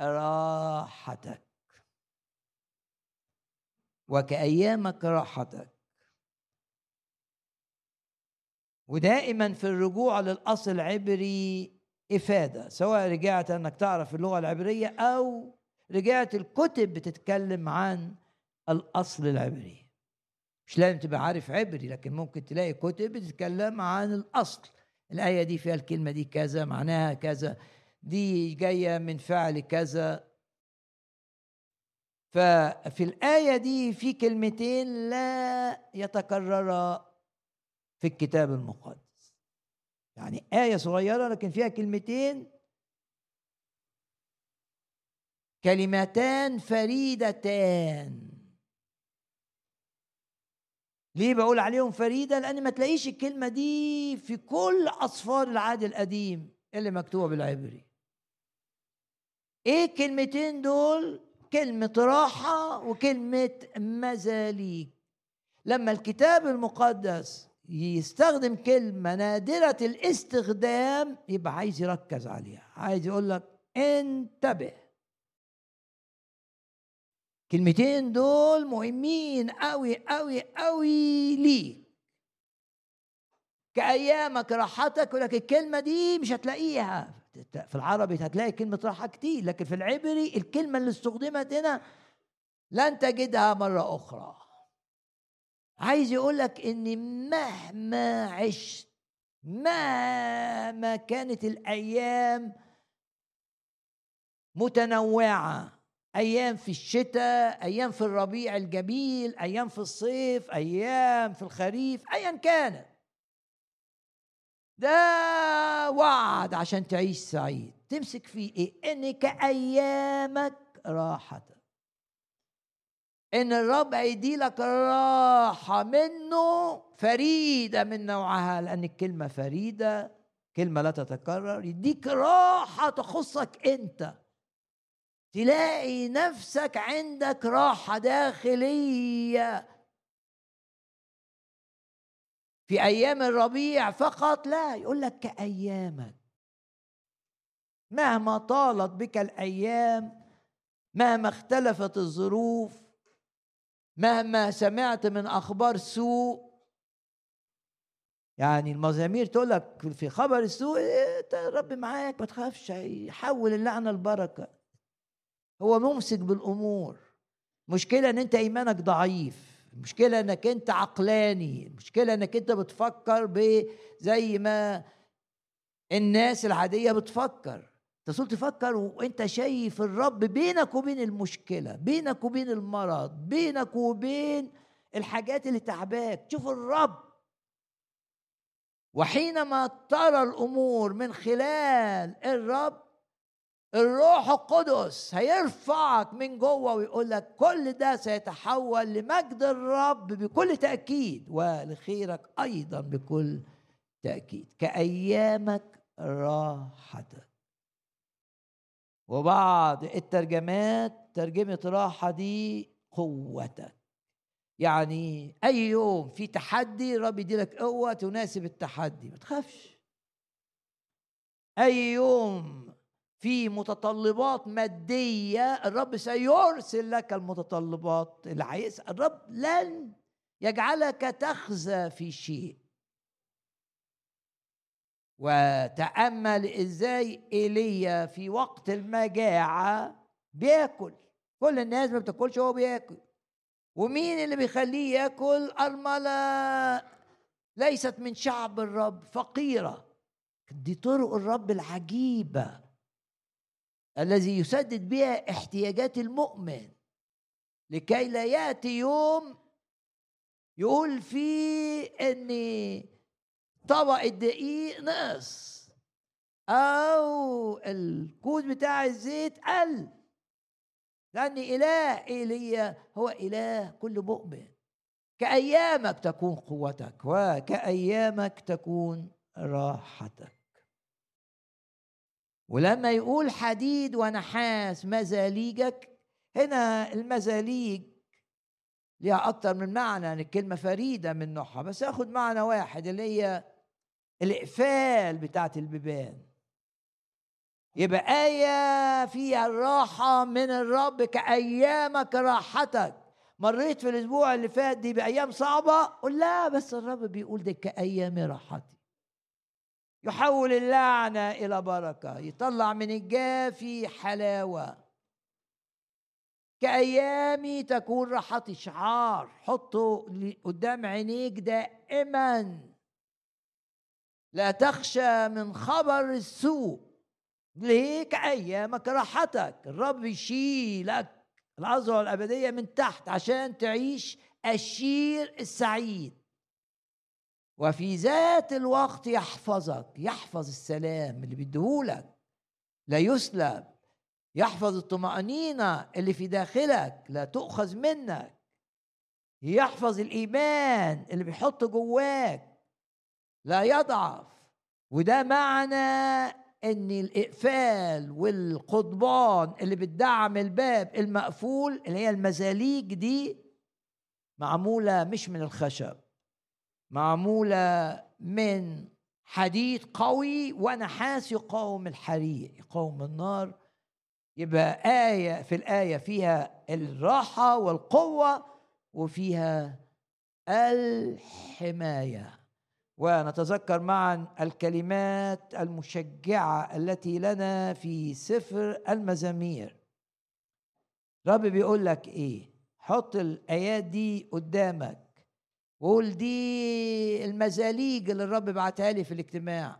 راحتك. وكأيامك راحتك. ودائما في الرجوع للأصل العبري إفادة سواء رجعت أنك تعرف اللغة العبرية أو رجعت الكتب بتتكلم عن الأصل العبري. مش لازم تبقى عارف عبري لكن ممكن تلاقي كتب بتتكلم عن الأصل. الآية دي فيها الكلمة دي كذا معناها كذا. دي جاية من فعل كذا. ففي الآية دي في كلمتين لا يتكررا في الكتاب المقدس. يعني آية صغيرة لكن فيها كلمتين كلمتان فريدتان. ليه بقول عليهم فريدة؟ لأن ما تلاقيش الكلمة دي في كل أصفار العهد القديم اللي مكتوبة بالعبري. إيه الكلمتين دول؟ كلمة راحة وكلمة مزاليك. لما الكتاب المقدس يستخدم كلمة نادرة الاستخدام يبقى عايز يركز عليها. عايز يقول لك انتبه. الكلمتين دول مهمين قوي قوي قوي ليك. كأيامك راحتك ولكن الكلمة دي مش هتلاقيها. في العربي هتلاقي كلمة راحة كتير لكن في العبري الكلمة اللي استخدمت هنا لن تجدها مرة أخرى. عايز يقول لك إن مهما عشت مهما كانت الأيام متنوعة أيام في الشتاء أيام في الربيع الجميل أيام في الصيف أيام في الخريف ايا كانت. ده وعد عشان تعيش سعيد. تمسك فيه إيه؟ ان كايامك راحتك إن الرب هيدي لك راحة منه فريدة من نوعها لأن الكلمة فريدة كلمة لا تتكرر يديك راحة تخصك أنت. تلاقي نفسك عندك راحة داخلية. في أيام الربيع فقط لا يقول لك كأيامك. مهما طالت بك الأيام مهما اختلفت الظروف مهما سمعت من أخبار سوء. يعني المزامير تقول لك في خبر السوء إيه رب معاك ما تخافش يحول اللعنة البركة هو ممسك بالأمور. مشكلة إن أنت إيمانك ضعيف. المشكلة إنك أنت عقلاني. المشكلة إنك أنت بتفكر زي ما الناس العادية بتفكر. تصل تفكر وأنت شايف الرب بينك وبين المشكلة بينك وبين المرض بينك وبين الحاجات اللي تعباك. تشوف الرب. وحينما ترى الأمور من خلال الرب الروح القدس هيرفعك من جوه ويقول لك كل ده سيتحول لمجد الرب بكل تأكيد ولخيرك أيضا بكل تأكيد. كأيامك راحتك. وبعض الترجمات ترجمة راحه دي قوتك. يعني أي يوم في تحدي الرب يديلك قوة تناسب التحدي. ما تخافش. أي يوم في متطلبات مادية الرب سيرسل لك المتطلبات اللي عايز. الرب لن يجعلك تخزى في شيء. وتأمل إزاي إيليا في وقت المجاعة بياكل. كل الناس ما بتاكلش وهو بياكل. ومين اللي بيخليه ياكل؟ ارمله ليست من شعب الرب فقيرة. دي طرق الرب العجيبة. الذي يسدد بها احتياجات المؤمن. لكي لا يأتي يوم يقول فيه ان طبق الدقيق نقص أو الكود بتاع الزيت قل. لأن إله إيليا هو إله كل مؤمن. كأيامك تكون قوتك وكأيامك تكون راحتك. ولما يقول حديد ونحاس مزاليجك هنا المزاليج ليها أكتر من معنى يعني الكلمة فريدة من نوعها بس أخد معنى واحد اللي هي الإقفال بتاعت البيبان. يبقى آية فيها الراحة من الرب كأيامك راحتك. مريت في الأسبوع اللي فات دي بأيام صعبة؟ قل لا بس الرب بيقول ده كأيام راحتي. يحول اللعنة إلى بركة يطلع من الجافي حلاوة. كأيامي تكون راحتي شعار حطه قدام عينيك دائما. لا تخشى من خبر السوء ليه؟ كأيامك راحتك. الرب يشيلك. العظمة الأبدية من تحت عشان تعيش الشير السعيد. وفي ذات الوقت يحفظك يحفظ السلام اللي بيديهولك. لا يسلب يحفظ الطمأنينة اللي في داخلك لا تؤخذ منك. يحفظ الإيمان اللي بيحط جواك. لا يضعف. وده معنى إن الإقفال والقضبان اللي بتدعم الباب المقفول اللي هي المزاليج دي معمولة مش من الخشب. معمولة من حديد قوي ونحاس يقاوم الحريق يقاوم النار. يبقى آية في الآية فيها الراحة والقوة وفيها الحماية. ونتذكر معا الكلمات المشجعة التي لنا في سفر المزامير. رب بيقول لك إيه؟ حط الايات دي قدامك. وقول دي المزاليج اللي الرب بعتها لي في الاجتماع.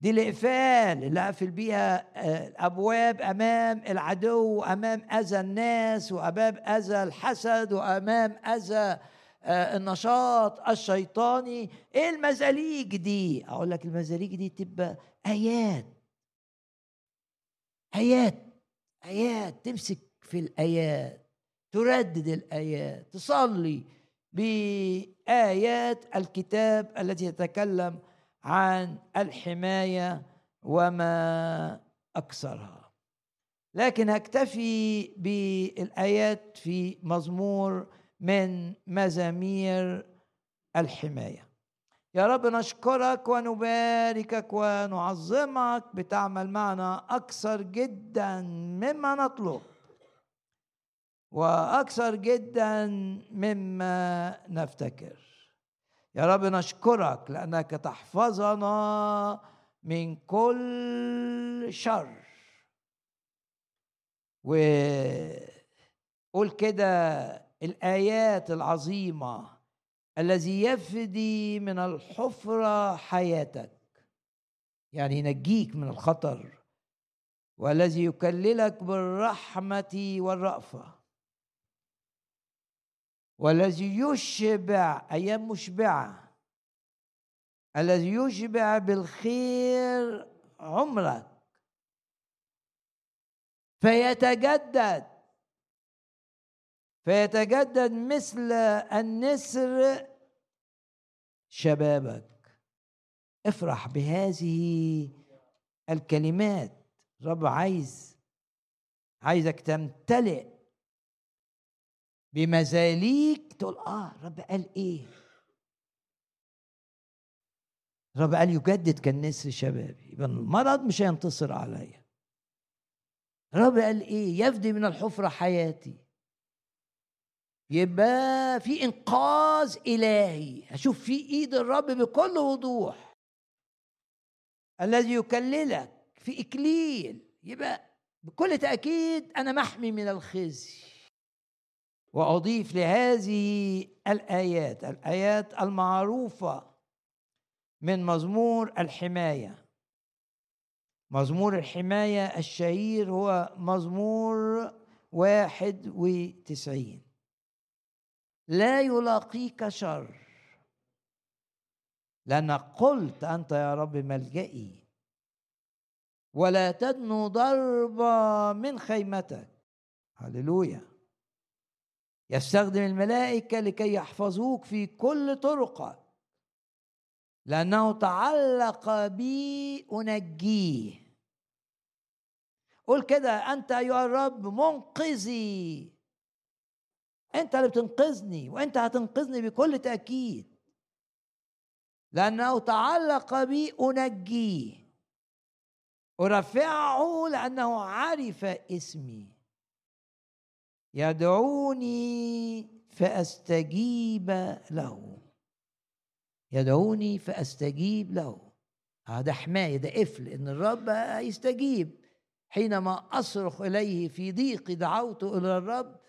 دي الإقفال اللي أقفل بيها الابواب آه، أمام العدو أمام أذى الناس وامام أذى الحسد وأمام أذى آه، النشاط الشيطاني. إيه المزاليج دي؟ أقول لك المزاليج دي تبقى آيات. آيات. آيات تمسك في الآيات تردد الآيات تصلي بآيات الكتاب التي تتكلم عن الحماية وما أكثرها. لكن أكتفي بالآيات في مزمور من مزامير الحماية. يا رب نشكرك ونباركك ونعظمك بتعمل معنا أكثر جدا مما نطلب. وأكثر جدا مما نفتكر. يا رب نشكرك لأنك تحفظنا من كل شر. وقول كده الآيات العظيمة الذي يفدي من الحفرة حياتك يعني ينجيك من الخطر والذي يكللك بالرحمة والرأفة. والذي يشبع أيام مشبعه الذي يشبع بالخير عمرك. فيتجدد فيتجدد مثل النسر شبابك. افرح بهذه الكلمات. رب عايز عايزك تمتلئ بمزاليك تقول آه رب قال إيه؟ رب قال يجدد كالنسر شبابي يبقى المرض مش هينتصر عليا. رب قال إيه؟ يفدي من الحفرة حياتي. يبقى في إنقاذ إلهي. هشوف في إيد الرب بكل وضوح. الذي يكللك في إكليل. يبقى بكل تأكيد أنا محمي من الخزي. وأضيف لهذه الآيات الآيات المعروفة من مزمور الحماية. مزمور الحماية الشهير هو مزمور واحد وتسعين. لا يلاقيك شر. لأنك قلت أنت يا رب ملجئي. ولا تدنو ضربة من خيمتك. هللويا. يستخدم الملائكة لكي يحفظوك في كل طرقك لأنه تعلق بي أنجيه. قول كده أنت أيها الرب منقذي. أنت اللي بتنقذني وأنت هتنقذني بكل تأكيد. لأنه تعلق بي أنجيه. أرفعه لأنه عرف اسمي. يدعوني فأستجيب له. يدعوني فأستجيب له. هذا حماية ده قفل إن الرب يستجيب. حينما أصرخ إليه في ضيقي دعوت إلى الرب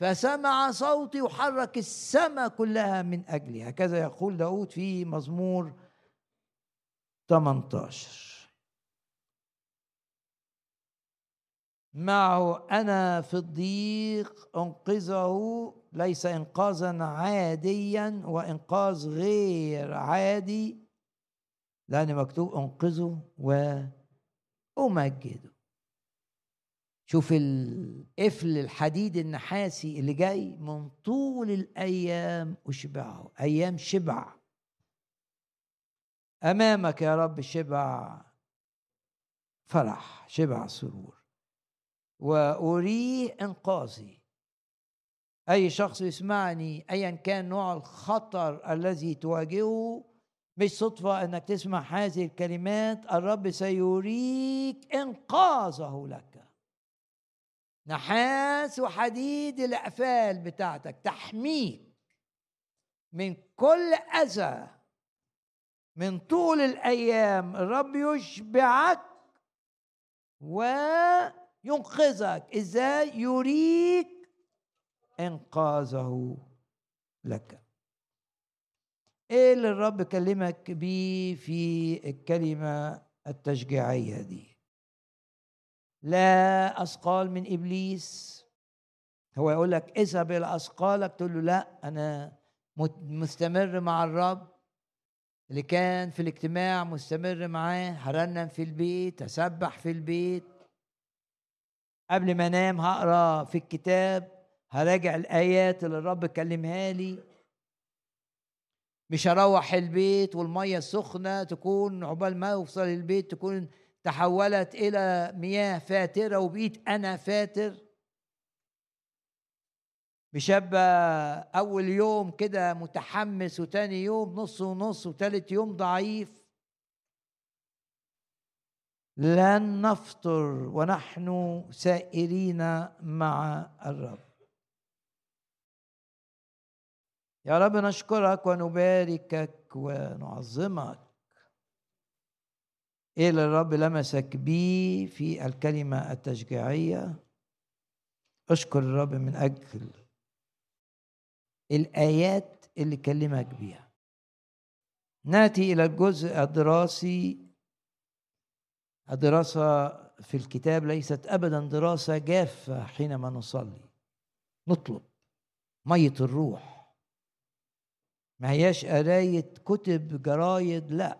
فسمع صوتي وحرك السماء كلها من أجلي. هكذا يقول داود في مزمور 18 معه أنا في الضيق أنقذه ليس إنقاذا عاديا وإنقاذ غير عادي. لأن مكتوب أنقذه وأمجده. شوف القفل الحديد النحاسي اللي جاي من طول الأيام أشبعه. أيام شبع. أمامك يا رب شبع فرح شبع سرور. واريه إنقاذي. أي شخص يسمعني ايا كان نوع الخطر الذي تواجهه مش صدفة إنك تسمع هذه الكلمات الرب سيريك إنقاذه لك. نحاس وحديد الأقفال بتاعتك تحميك من كل أذى. من طول الأيام الرب يشبعك وينقذك إزاي يريك إنقاذه لك. إيه اللي الرب كلمك بيه في الكلمة التشجيعية دي؟ لا أثقال من إبليس. هو يقول لك اذهب إلى أثقالك تقول له لا أنا مستمر مع الرب اللي كان في الاجتماع مستمر معاه هرنم في البيت هسبح في البيت. قبل ما انام هقرا في الكتاب هراجع الآيات اللي الرب كلمها لي. مش هروح البيت والمية السخنة تكون عقبال ما اوصل البيت تكون تحولت إلى مياه فاترة وبقيت أنا فاتر. بشابة أول يوم كده متحمس وتاني يوم نص ونص وتالت يوم ضعيف. لن نفطر ونحن سائرين مع الرب. يا رب نشكرك ونباركك ونعظمك. إيه اللي الرب لمسك بيه في الكلمة التشجيعية؟ اشكر الرب من أجل الآيات اللي كلمك بيها. نأتي إلى الجزء الدراسي الدراسة في الكتاب ليست أبدا دراسة جافة حينما نصلي. نطلب مية الروح. ما هياش قراية كتب جرايد لا.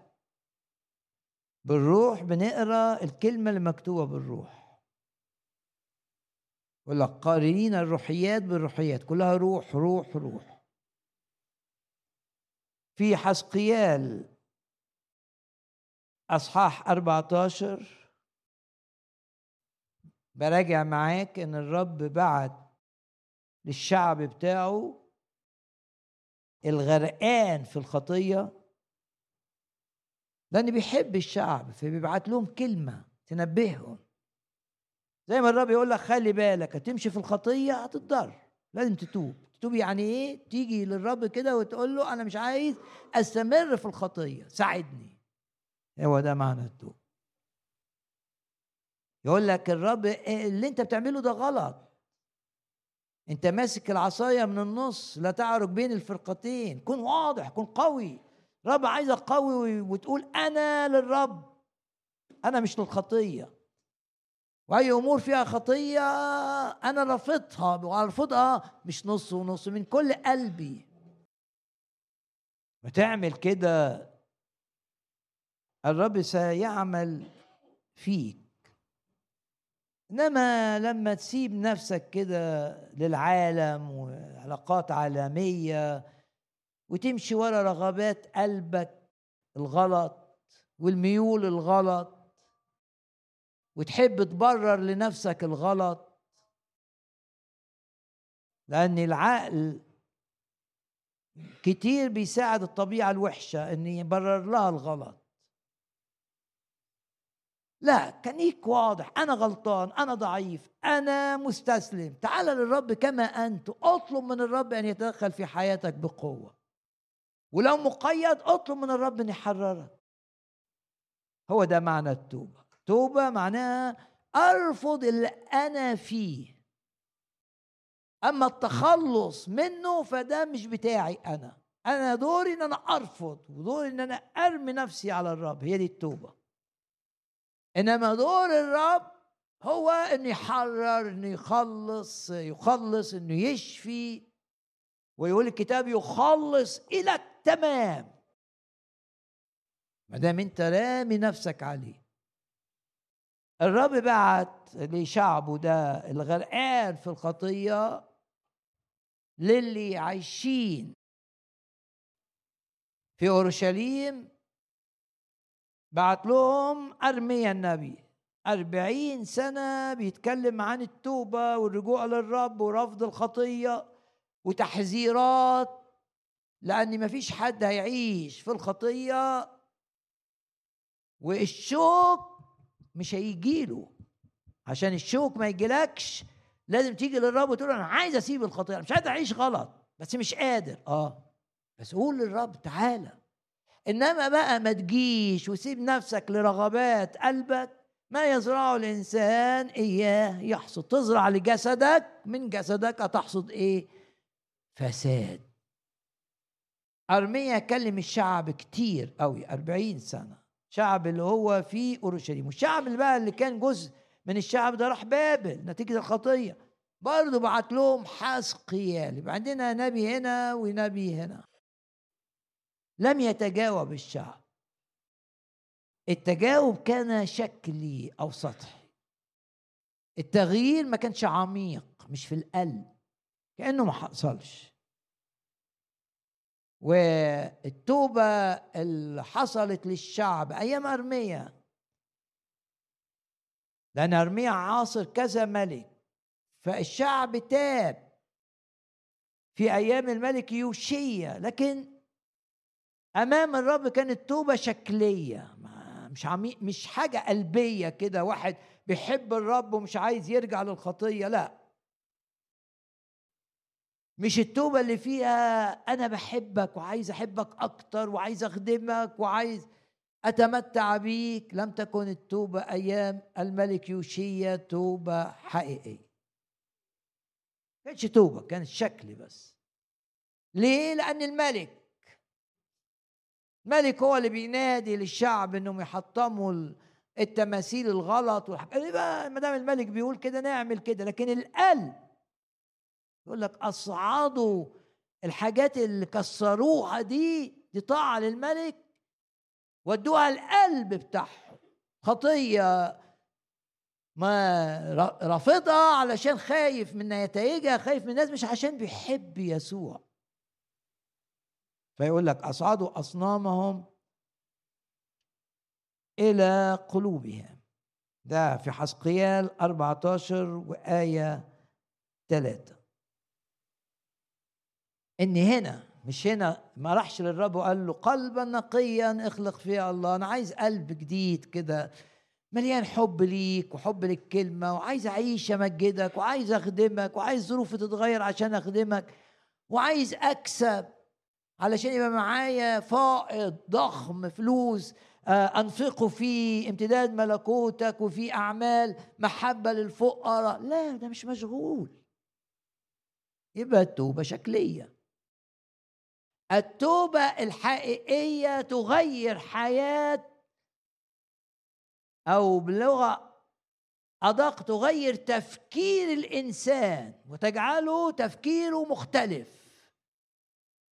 بالروح بنقرأ الكلمة اللي مكتوبة بالروح. لك قارنين الروحيات بالروحيات كلها روح روح روح. في حسقيال أصحاح 14 براجع معاك إن الرب بعت للشعب بتاعه الغرقان في الخطية. لأن بيحب الشعب فبيبعت لهم كلمة تنبههم. زي ما الرب يقول لك خلي بالك هتمشي في الخطية هتتضر لازم تتوب. تتوب يعني إيه؟ تيجي للرب كده وتقول له أنا مش عايز أستمر في الخطية ساعدني. هو ده معنى التوب يقول لك الرب اللي أنت بتعمله ده غلط. أنت ماسك العصاية من النص لا تعرج بين الفرقتين. كن واضح كن قوي. رب عايزك قوي وتقول أنا للرب. أنا مش للخطية. وأي أمور فيها خطية أنا رافضها. وأرفضها مش نص ونص من كل قلبي. وتعمل كده الرب سيعمل فيك. إنما لما تسيب نفسك كده للعالم وعلاقات عالمية وتمشي ورا رغبات قلبك الغلط والميول الغلط وتحب تبرر لنفسك الغلط لأن العقل كتير بيساعد الطبيعة الوحشة إن يبرر لها الغلط. لا كنيك واضح. أنا غلطان أنا ضعيف أنا مستسلم. تعال للرب كما أنت. اطلب من الرب أن يتدخل في حياتك بقوة. ولو مقيد اطلب من الرب أن يحررك. هو ده معنى التوبة. توبة معناها أرفض اللي أنا فيه. أما التخلص منه فده مش بتاعي أنا. أنا دوري إن أنا أرفض ودوري إن أنا أرمي نفسي على الرب. هي دي التوبة. إنما دور الرب هو انه يحرر انه يخلص يخلص إنه يشفي. ويقول الكتاب يخلص إلى التمام. ما دام أنت رامي نفسك عليه. الرب بعت لشعبه ده الغرقان في الخطية للي عايشين في أورشليم بعت لهم أرميا النبي. أربعين سنة بيتكلم عن التوبة والرجوع للرب ورفض الخطية وتحذيرات لأن مفيش حد هيعيش في الخطية. والشوك مش هيجيله عشان الشوك ما يجيلكش لازم تيجي للرب وتقول أنا عايز أسيب الخطية مش قادر أعيش غلط بس مش قادر. آه بس قول للرب تعالى. إنما بقى ما تجيش وسيب نفسك لرغبات قلبك ما يزرعه الإنسان إياه يحصد تزرع لجسدك من جسدك هتحصد إيه؟ فساد. أرميا كلم الشعب كتير قوي أربعين سنة. شعب اللي هو في أورشليم. والشعب اللي بقى اللي كان جزء من الشعب ده راح بابل نتيجة الخطية. برضه بعت لهم حسقيال يبقى عندنا نبي هنا ونبي هنا. لم يتجاوب الشعب التجاوب كان شكلي أو سطحي. التغيير ما كانش عميق مش في القلب كأنه ما حصلش. والتوبة اللي حصلت للشعب أيام أرميا. لأن أرميا عاصر كذا ملك فالشعب تاب. في أيام الملك يوشيا لكن أمام الرب كانت توبة شكلية. مش عميق مش حاجة قلبية كده واحد بيحب الرب ومش عايز يرجع للخطية لا. مش التوبة اللي فيها أنا بحبك وعايز أحبك أكتر وعايز أخدمك وعايز أتمتع بيك. لم تكن التوبة أيام الملك يوشيا توبة حقيقية. كانتش توبة كانت شكل بس. ليه؟ لأن الملك الملك هو اللي بينادي للشعب إنهم يحطموا التماثيل الغلط ما دام الملك بيقول كده نعمل كده لكن القلب يقول لك أصعدوا الحاجات اللي كسروها دي دي طاعة للملك ودوها القلب بتاعهم. خطية ما رافضها علشان خايف من نتائجها خايف من الناس مش عشان بيحب يسوع. فيقول لك أصعدوا أصنامهم إلى قلوبهم. ده في حسقيال 14 وآية 3 إن هنا مش هنا ما راحش للرب وقال له قلبا نقيا اخلق فيه الله. أنا عايز قلب جديد كده مليان حب ليك وحب للكلمة وعايز أعيش أمجدك وعايز أخدمك وعايز ظروفي تتغير عشان أخدمك وعايز أكسب. علشان يبقى معايا فائض ضخم فلوس آه، أنفقه في امتداد ملكوتك وفي أعمال محبة للفقراء. لا ده مش مشغول. يبقى التوبة شكلية. التوبة الحقيقية تغير حياة أو بلغة أدق تغير تفكير الإنسان وتجعله تفكيره مختلف.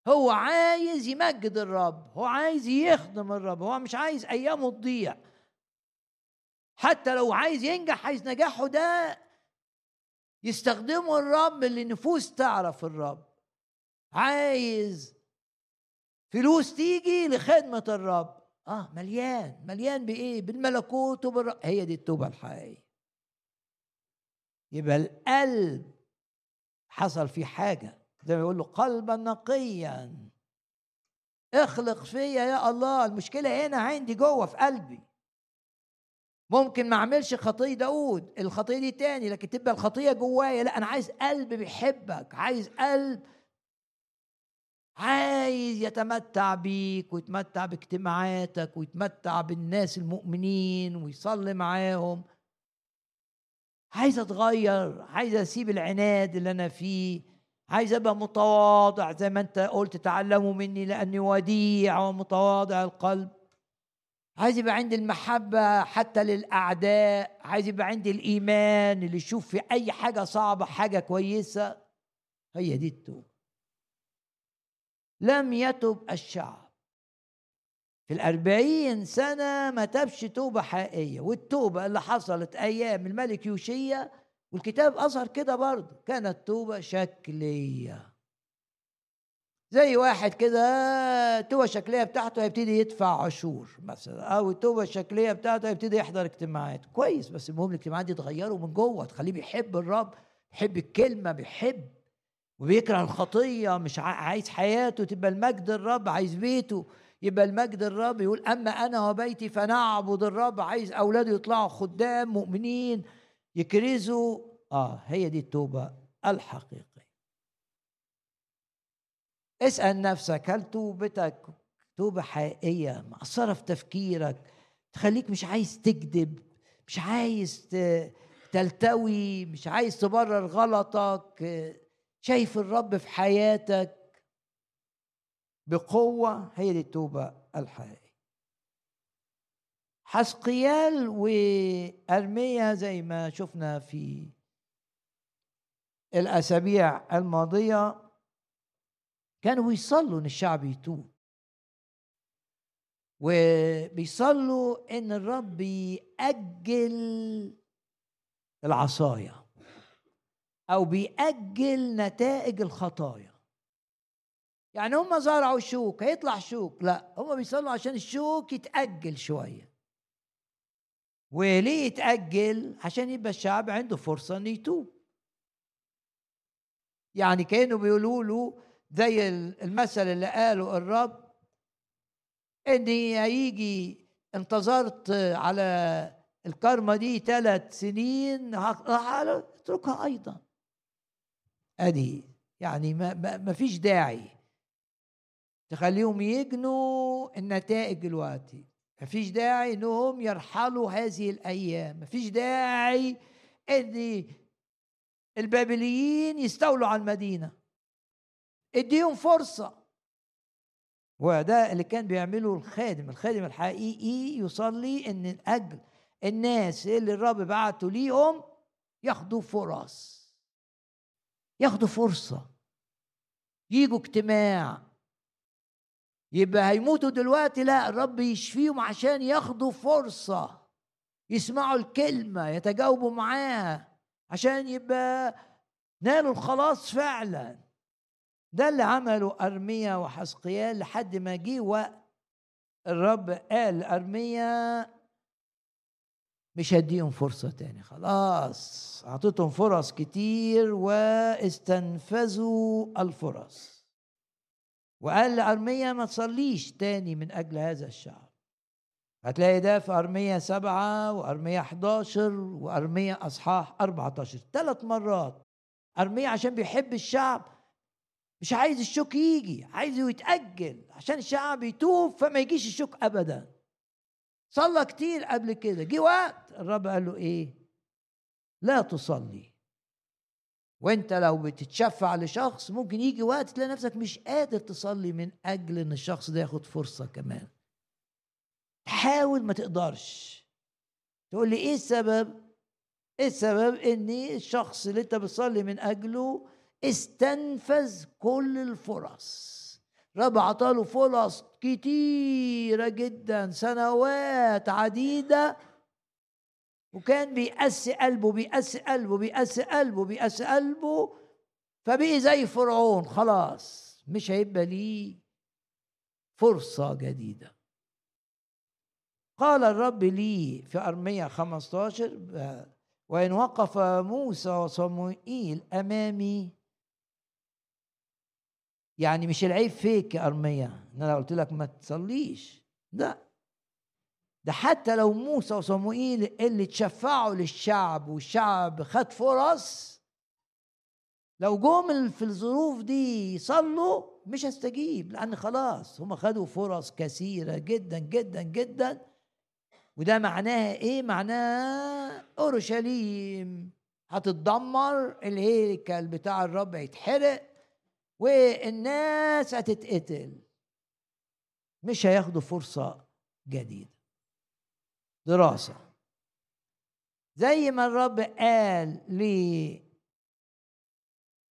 هو عايز يمجد الرب هو عايز يخدم الرب هو مش عايز أيامه تضيع. حتى لو عايز ينجح عايز نجاحه ده يستخدمه الرب اللي النفوس تعرف الرب. عايز فلوس تيجي لخدمة الرب. آه مليان. مليان بإيه؟ بالملكوت وبالر... هي دي التوبة الحقيقية. يبقى القلب حصل فيه حاجة. زي ما له قلبا نقيا. اخلق فيا يا الله المشكلة هنا عندي جوه في قلبي. ممكن ما اعملش خطيه داود الخطية دي تاني لكن تبقى الخطية جوايا. لا أنا عايز قلب بيحبك عايز قلب عايز يتمتع بيك ويتمتع باجتماعاتك ويتمتع بالناس المؤمنين ويصلي معاهم. عايز أتغير عايز أسيب العناد اللي أنا فيه. عايز أبقى متواضع زي ما أنت قلت تعلموا مني لأني وديع ومتواضع القلب. عايز يبقى عندي المحبة حتى للأعداء عايز يبقى عندي الإيمان اللي يشوف في أي حاجة صعبة حاجة كويسة. هي دي التوبة. لم يتب الشعب. في الأربعين سنة ما تبش توبة حقيقية والتوبة اللي حصلت أيام الملك يوشيا والكتاب أظهر كده برضه كانت توبة شكلية. زي واحد كده التوبة الشكلية بتاعته هيبتدي يدفع عشور مثلا أو التوبة الشكلية بتاعته هيبتدي يحضر اجتماعات. كويس بس المهم الاجتماعات دي تغيره من جوه تخليه بيحب الرب بيحب الكلمة بيحب وبيكره الخطية مش عايز حياته تبقى المجد الرب عايز بيته يبقى المجد الرب يقول أما أنا وبيتي فنعبد الرب عايز أولاده يطلعوا خدام مؤمنين. يكرزوا آه هي دي التوبة الحقيقية. اسأل نفسك هل توبتك توبة حقيقية؟ مأثره في تفكيرك. تخليك مش عايز تكذب مش عايز تلتوي مش عايز تبرر غلطك. شايف الرب في حياتك بقوة هي دي التوبة الحقيقية. حسقيال وأرميا زي ما شفنا في الأسابيع الماضية كانوا بيصلوا إن الشعب يتوب. وبيصلوا إن الرب يأجل العصايه أو بيأجل نتائج الخطايا. يعني هم زرعوا شوك هيطلع شوك. لا هم بيصلوا عشان الشوك يتأجل شوية. وليه يتأجل؟ عشان يبقى الشعب عنده فرصة إنه يتوب. يعني كانوا بيقولوا له زي المثل اللي قاله الرب اني هيجي انتظرت على الكرمة دي ثلاث سنين أتركها أيضا. أدي يعني ما, ما فيش داعي تخليهم يجنوا النتائج دلوقتي ما فيش داعي إنهم يرحلوا هذه الأيام ما فيش داعي إن البابليين يستولوا على المدينة. إديهم فرصة. وده اللي كان بيعمله الخادم الخادم الحقيقي يصلي إن الاجل الناس اللي الرب بعته ليهم ياخدوا فرص ياخدوا فرصة. يجوا اجتماع. يبقى هيموتوا دلوقتي. لا الرب يشفيهم عشان ياخدوا فرصة يسمعوا الكلمة يتجاوبوا معاها عشان يبقى نالوا الخلاص فعلا. ده اللي عمله أرميا وحسقيال لحد ما جه وقت الرب قال أرميا مش هديهم فرصة تاني. خلاص أعطيتهم فرص كتير واستنفذوا الفرص. وقال لأرميا ما تصليش تاني من أجل هذا الشعب هتلاقي ده في أرمية سبعة وأرمية 11 وأرمية أصحاح 14 ثلاث مرات. أرمية عشان بيحب الشعب مش عايز الشوك يجي عايزه يتأجل عشان الشعب يتوب فما يجيش الشوك أبدا. صلى كتير قبل كده جه وقت الرب قال له إيه؟ لا تصلي. وانت لو بتتشفع لشخص ممكن يجي وقت تلاقي نفسك مش قادر تصلي من أجل إن الشخص ده ياخد فرصة كمان. حاول ما تقدرش. تقول لي إيه السبب؟ إيه السبب؟ إن الشخص اللي أنت بتصلي من أجله استنفذ كل الفرص. رب عطاله فرص كتيرة جدا سنوات عديدة وكان بيقسي قلبه بيقسي قلبه بيقسي قلبه بيقسي قلبه فبقي زي فرعون خلاص مش هيبقى ليه فرصة جديدة. قال الرب لي في أرمية 15 وإن وقف موسى وصموئيل أمامي يعني مش العيب فيك يا أرمية إن أنا قلت لك ما تصليش. لا. ده حتى لو موسى وصموئيل اللي تشفعوا للشعب والشعب خد فرص لو جم في الظروف دي يصلوا مش هستجيب لأن خلاص هم خدوا فرص كثيرة جدا جدا جدا. وده معناها إيه؟ معناها أورشليم هتتدمر الهيكل بتاع الرب هيتحرق والناس هتتقتل. مش هياخدوا فرصة جديدة. دراسة. زي ما الرب قال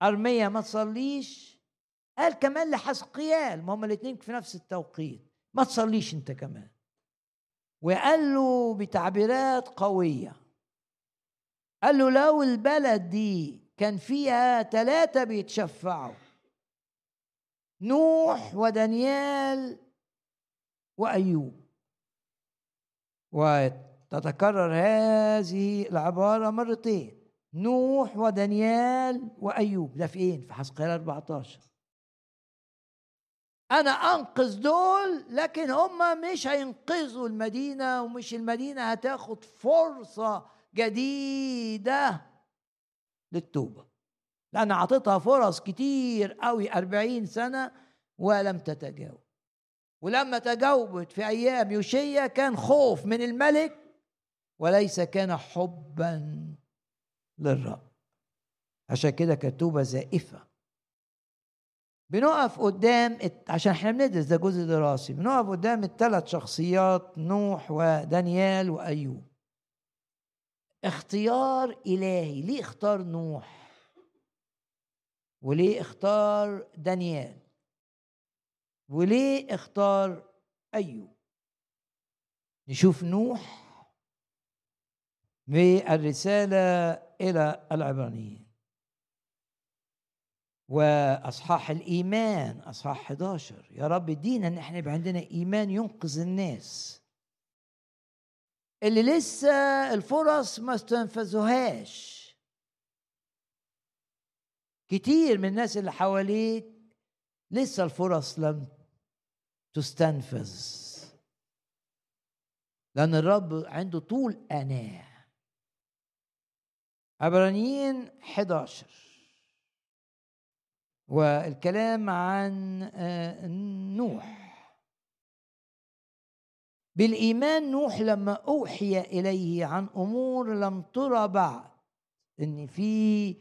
لأرمية ما تصليش قال كمان لحسقيال ما هما الاثنين في نفس التوقيت ما تصليش انت كمان. وقال له بتعبيرات قوية قال له لو البلد دي كان فيها ثلاثة بيتشفعوا نوح ودانيال وأيوب. وتتكرر هذه العبارة مرتين نوح ودانيال وأيوب. ده فين في حسقيال 14 أنا أنقذ دول لكن هم مش هينقذوا المدينة ومش المدينة هتاخد فرصة جديدة للتوبة. لأن أعطيتها فرص كتير قوي أربعين سنة ولم تتجاوب ولما تجاوبت في أيام يوشيا كان خوف من الملك وليس كان حبا للرب. عشان كده كانت توبة زائفة. بنقف قدام عشان إحنا بندرس ده جزء دراسي. بنقف قدام الثلاث شخصيات نوح ودانيال وأيوب. اختيار إلهي. ليه اختار نوح؟ وليه اختار دانيال؟ وليه اختار أيوب؟ نشوف نوح بالرسالة إلى العبرانيين. وأصحاح الإيمان أصحاح 11 يا رب ادينا ان إحنا يبقى عندنا إيمان ينقذ الناس. اللي لسه الفرص ما استنفذوهاش. كتير من الناس اللي حواليك لسه الفرص لم تستنفذ. لأن الرب عنده طول أناة. عبرانيين 11 والكلام عن آه، نوح. بالإيمان نوح لما أوحي إليه عن أمور لم ترى بعد. إن في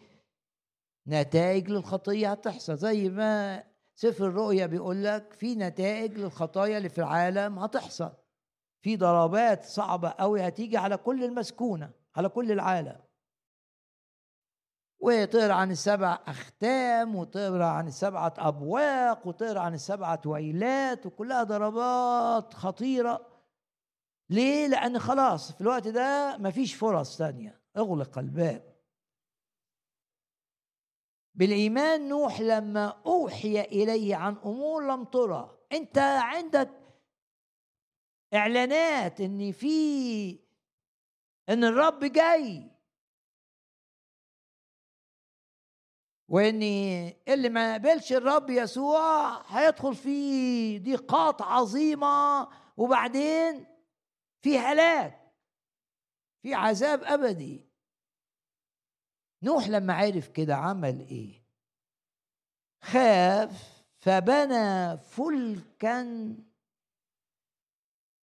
نتائج للخطية هتحصل زي ما سفر الرؤيا بيقول لك في نتائج للخطايا اللي في العالم هتحصل. في ضربات صعبة قوي هتيجي على كل المسكونة على كل العالم. وتقرا عن السبع أختام وتقرا عن السبعة أبواق وتقرا عن السبعة ويلات وكلها ضربات خطيرة. ليه؟ لأن خلاص في الوقت ده مفيش فرص ثانية اغلق الباب. بالإيمان نوح لما أوحي إليه عن أمور لم ترى. أنت عندك إعلانات إن في إن الرب جاي. وإن اللي ما قبلش الرب يسوع هيدخل في ضيقات عظيمة. وبعدين في هلاك في عذاب أبدي. نوح لما عرف كده عمل إيه؟ خاف فبنى فلكا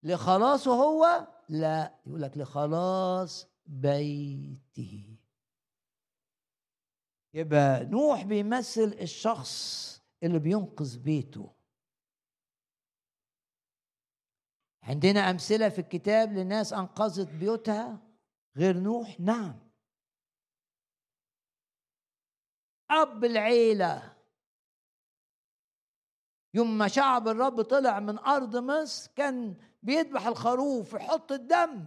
لخلاصه هو لا يقول لك لخلاص بيته. يبقى نوح بيمثل الشخص اللي بينقذ بيته. عندنا أمثلة في الكتاب لناس أنقذت بيوتها غير نوح؟ نعم. أب العيلة. يوم ما شعب الرب طلع من أرض مصر كان بيذبح الخروف ويحط الدم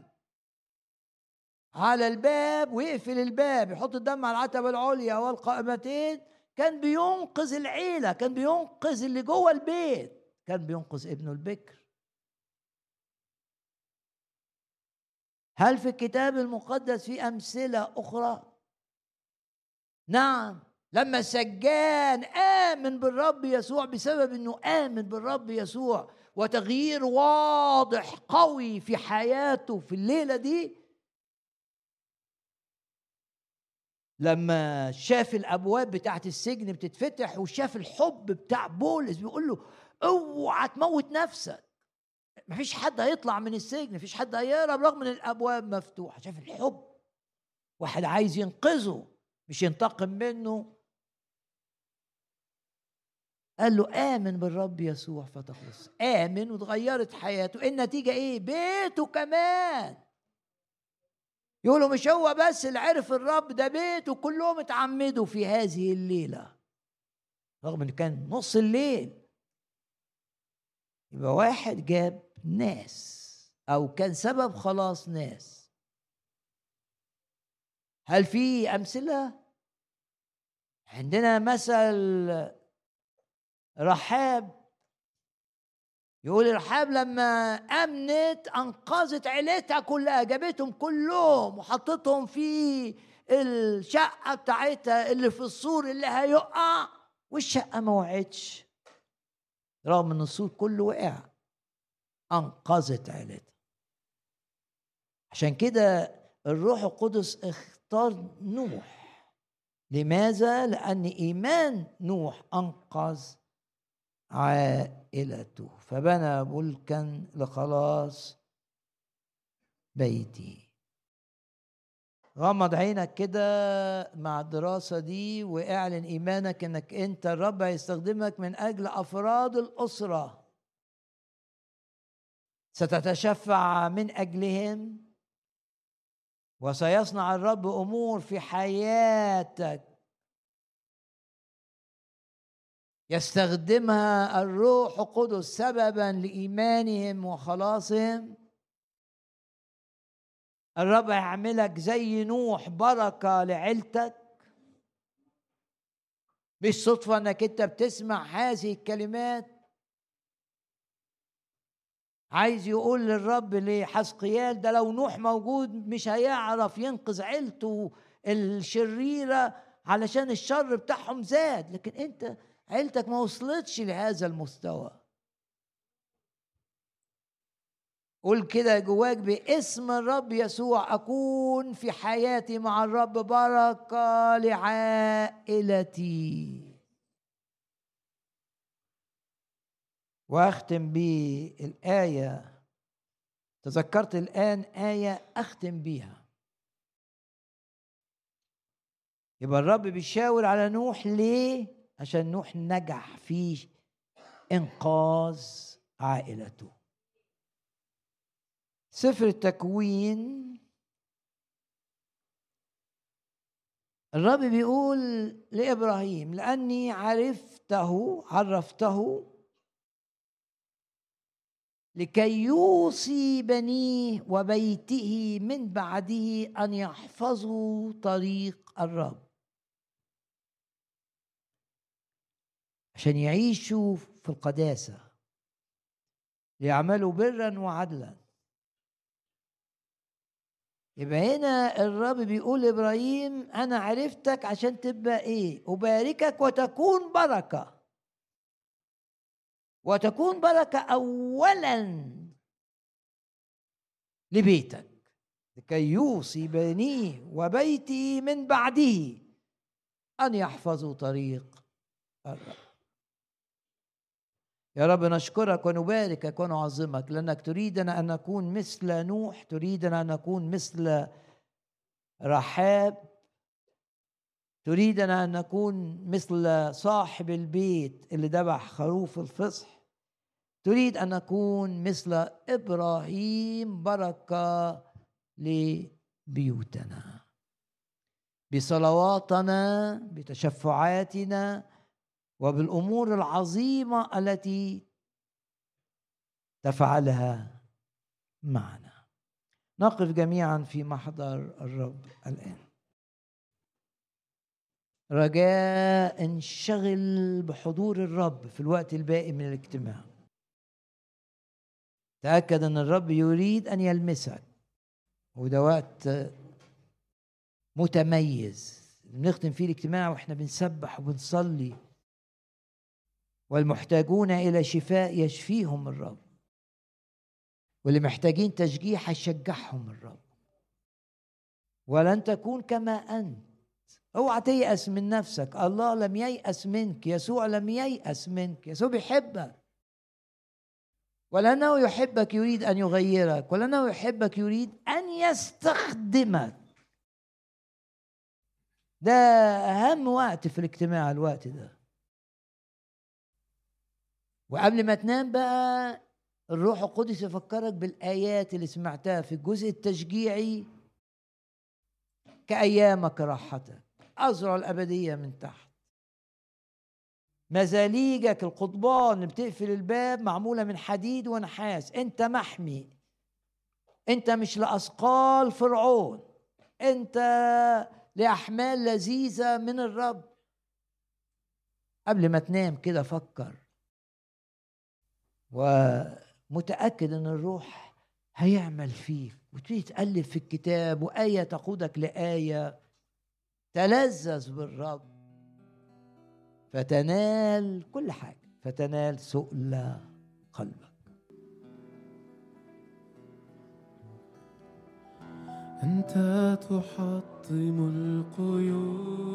على الباب ويقفل الباب يحط الدم على العتبة العليا والقائمتين. كان بينقذ العيلة كان بينقذ اللي جوه البيت. كان بينقذ ابنه البكر. هل في الكتاب المقدس في أمثلة أخرى؟ نعم. لما سجان آمن بالرب يسوع بسبب أنه آمن بالرب يسوع وتغيير واضح قوي في حياته في الليلة دي لما شاف الأبواب بتاعت السجن بتتفتح وشاف الحب بتاع بولس بيقول له أوعى تموت نفسك. مفيش حد هيطلع من السجن مفيش حد هيهرب رغم إن الأبواب مفتوحة. شاف الحب واحد عايز ينقذه مش ينتقم منه. قال له آمن بالرب يسوع فتخلص. آمن وتغيرت حياته. النتيجة إيه؟ بيته كمان. يقولوا مش هو بس اللي عرف الرب ده بيته كلهم اتعمدوا في هذه الليلة. رغم إن كان نص الليل. يبقى واحد جاب ناس أو كان سبب خلاص ناس. هل في أمثلة؟ عندنا مثل رحاب. يقول رحاب لما أمنت أنقذت عيلتها كلها جابتهم كلهم وحطتهم في الشقة بتاعتها اللي في السور اللي هيقع والشقة ما وقعتش. رغم إن السور كله وقع أنقذت عيلتها. عشان كده الروح القدس اختار نوح. لماذا؟ لأن إيمان نوح أنقذ عائلته فبنى ملكا لخلاص بيتي غمض عينك كده مع الدراسة دي واعلن إيمانك إنك أنت الرب هيستخدمك من أجل أفراد الأسرة. ستتشفع من أجلهم وسيصنع الرب أمور في حياتك. يستخدمها الروح القدس سببا لإيمانهم وخلاصهم. الرب يعملك زي نوح بركة لعيلتك. مش صدفة إنك أنت بتسمع هذه الكلمات. عايز يقول للرب لحسقيال ده لو نوح موجود مش هيعرف ينقذ عيلته الشريرة علشان الشر بتاعهم زاد. لكن أنت عيلتك ما وصلتش لهذا المستوى. قول كده جواك باسم الرب يسوع أكون في حياتي مع الرب بركة لعائلتي. وأختم بالآية. تذكرت الآن آية أختم بيها. يبقى الرب بيشاور على نوح ليه؟ عشان نوح نجح في إنقاذ عائلته. سفر التكوين الرب بيقول لإبراهيم لأني عرفته عرفته لكي يوصي بنيه وبيته من بعده أن يحفظوا طريق الرب. عشان يعيشوا في القداسة. ليعملوا برا وعدلا. يبقى هنا الرب بيقول لإبراهيم أنا عرفتك عشان تبقى إيه؟ أباركك وتكون بركة. وتكون بركة اولا لبيتك لكي يوصي بنيه وبيتي من بعده أن يحفظوا طريق الرب. يا رب نشكرك ونباركك ونعظمك لأنك تريدنا أن نكون مثل نوح تريدنا أن نكون مثل رحاب تريدنا أن نكون مثل صاحب البيت اللي ذبح خروف الفصح تريد أن نكون مثل إبراهيم بركة لبيوتنا. بصلواتنا بتشفعاتنا وبالأمور العظيمة التي تفعلها معنا. نقف جميعا في محضر الرب الآن. رجاء انشغل بحضور الرب في الوقت الباقي من الاجتماع. تأكد أن الرب يريد أن يلمسك. وده وقت متميز. بنختم فيه الاجتماع وإحنا بنسبح وبنصلي. والمحتاجون إلى شفاء يشفيهم الرب. واللي محتاجين تشجيع هيشجعهم الرب. ولن تكون كما أنت. اوعى تيأس من نفسك. الله لم ييأس منك. يسوع لم ييأس منك. يسوع بيحبك. ولأنه يحبك يريد أن يغيرك. ولأنه يحبك يريد أن يستخدمك. ده أهم وقت في الاجتماع الوقت ده. وقبل ما تنام بقى الروح القدس يفكرك بالآيات اللي سمعتها في الجزء التشجيعي كأيامك راحتك أزرع الأبدية من تحت. مزاليجك القضبان اللي بتقفل الباب معمولة من حديد ونحاس. أنت محمي أنت مش لأثقال فرعون أنت لأحمال لذيذة من الرب. قبل ما تنام كده فكر ومتأكد أن الروح هيعمل فيك وتبتدي تقلب في الكتاب وآية تقودك لآية. تلذذ بالرب. فتنال كل حاجة. فتنال سؤل قلبك. أنت تحطم القيود.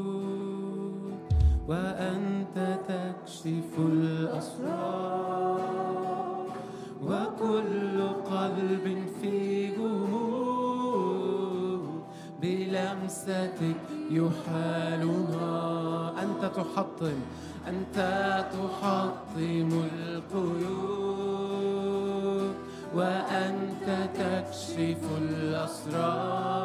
وأنت تكشف الأسرار وكل قلب في جمود بلمستك يحالها. أنت تحطم أنت تحطم القيود وأنت تكشف الأسرار.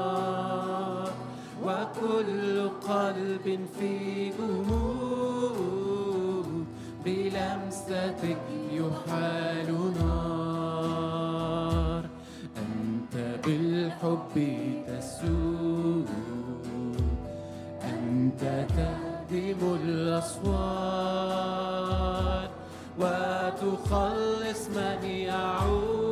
وكل قلب في جمود بلمستك يحال نار. أنت بالحب تسود أنت تهدم الأصوات. وتخلص من يعود.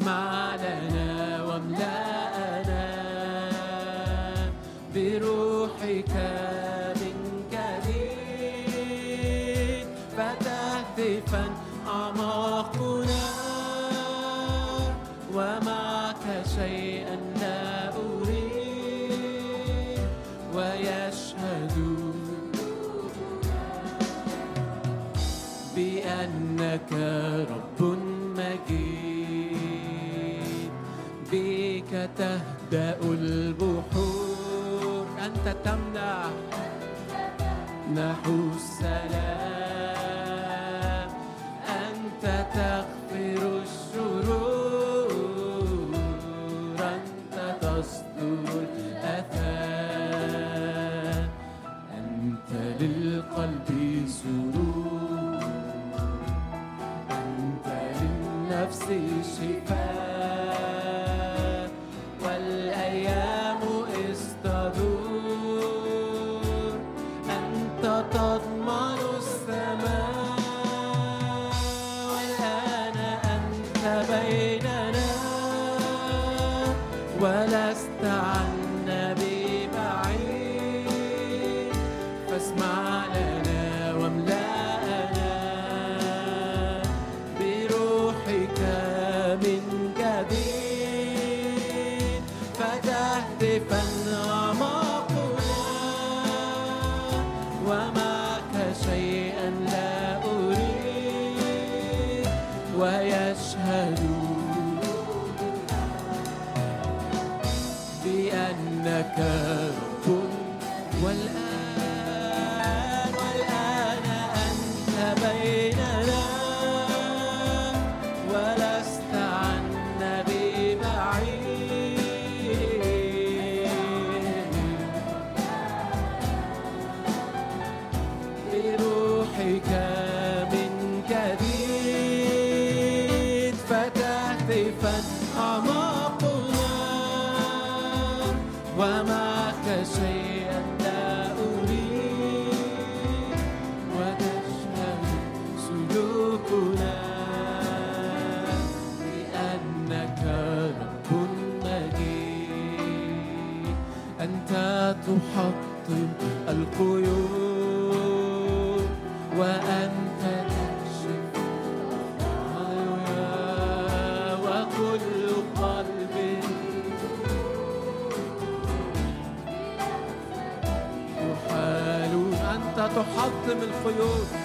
اسمع لنا وأملأنا بروحك من جديد فتهتفا أعماقنا ومعك شيئا لا أريد. ويشهد بأنك رب تهدأ البحور. أنت تمنع. نحو السلام. أنت تغفر تخدم القيود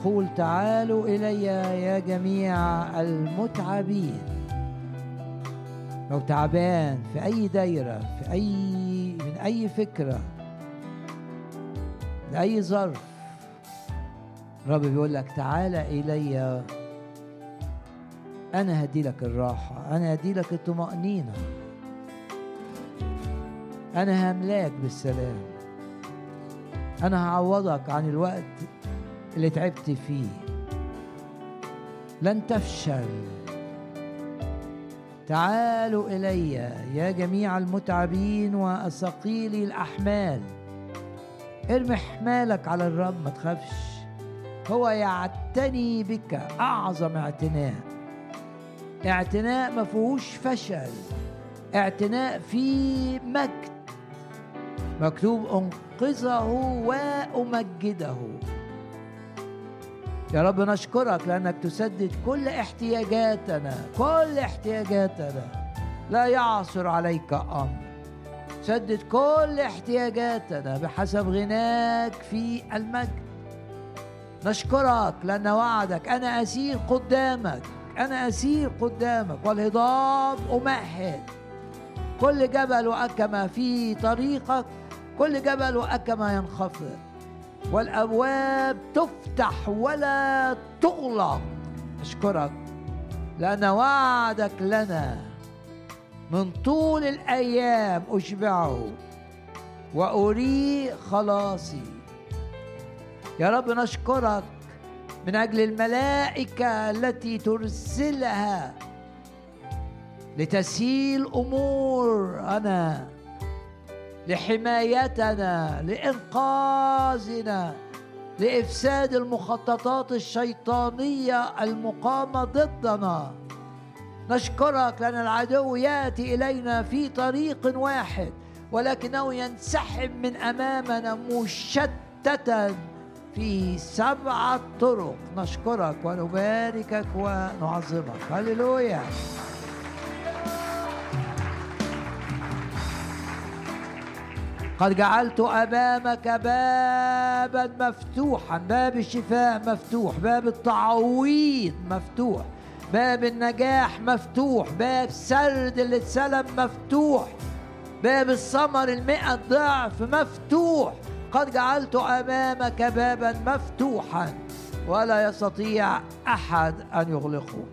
يقول تعالوا إلي يا جميع المتعبين. لو تعبان في أي دايرة في أي من أي فكرة لأي ظرف الرب بيقول لك تعالى إلي. أنا هدي لك الراحة أنا هدي لك الطمأنينة. أنا هملاك بالسلام. أنا هعوضك عن الوقت. اللي تعبت فيه. لن تفشل. تعالوا إلي يا جميع المتعبين وثقيلي الأحمال. ارمي حمالك على الرب ما تخافش. هو يعتني بك أعظم اعتناء. اعتناء ما فيهوش فشل. اعتناء فيه مجد. مكتوب أنقذه وأمجده. يا رب نشكرك لأنك تسدد كل احتياجاتنا كل احتياجاتنا. لا يعثر عليك أمر. سدد كل احتياجاتنا بحسب غناك في المجد. نشكرك لأن وعدك أنا أسير قدامك أنا أسير قدامك والهضاب أمهد. كل جبل وأكمة في طريقك كل جبل وأكمة ينخفض. والأبواب تفتح ولا تغلق. أشكرك لأن وعدك لنا من طول الأيام أشبعه واري خلاصي. يا رب نشكرك من أجل الملائكة التي ترسلها لتسهيل امورنا لحمايتنا لإنقاذنا لإفساد المخططات الشيطانية المقامة ضدنا. نشكرك لأن العدو يأتي إلينا في طريق واحد ولكنه ينسحب من أمامنا مشتتا في سبعه طرق. نشكرك ونباركك ونعظمك. هللويا. قد جعلت أمامك بابا مفتوحا باب الشفاء مفتوح باب التعويض مفتوح باب النجاح مفتوح باب سرد اللي اتسلم مفتوح باب الثمر المئة ضعف مفتوح. قد جعلت أمامك بابا مفتوحا ولا يستطيع أحد أن يغلقه.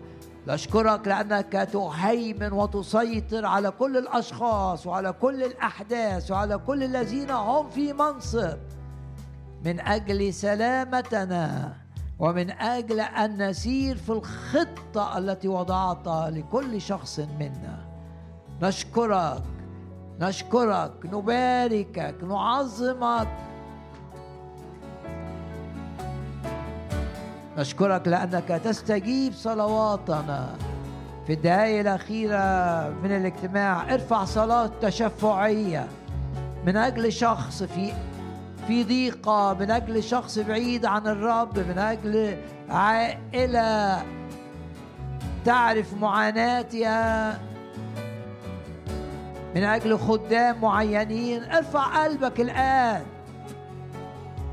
نشكرك لأنك تهيمن وتسيطر على كل الأشخاص وعلى كل الأحداث وعلى كل الذين هم في منصب. من أجل سلامتنا ومن أجل أن نسير في الخطة التي وضعتها لكل شخص منا. نشكرك نشكرك نباركك نعظمك نشكرك لأنك تستجيب صلواتنا. في الدقائق الأخيرة من الاجتماع ارفع صلاة تشفعية. من أجل شخص في في ضيقة من أجل شخص بعيد عن الرب من أجل عائلة تعرف معاناتها. من أجل خدام معينين ارفع قلبك الآن.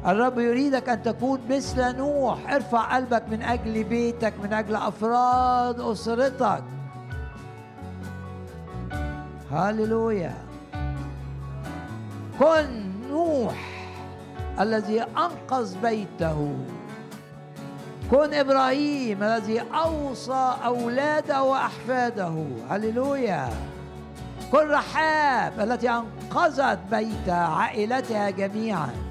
الرب يريدك أن تكون مثل نوح. ارفع قلبك من أجل بيتك من أجل أفراد أسرتك. هللويا. كن نوح الذي أنقذ بيته. كن إبراهيم الذي أوصى أولاده وأحفاده. هللويا. كن رحاب التي أنقذت بيتها عائلتها جميعا.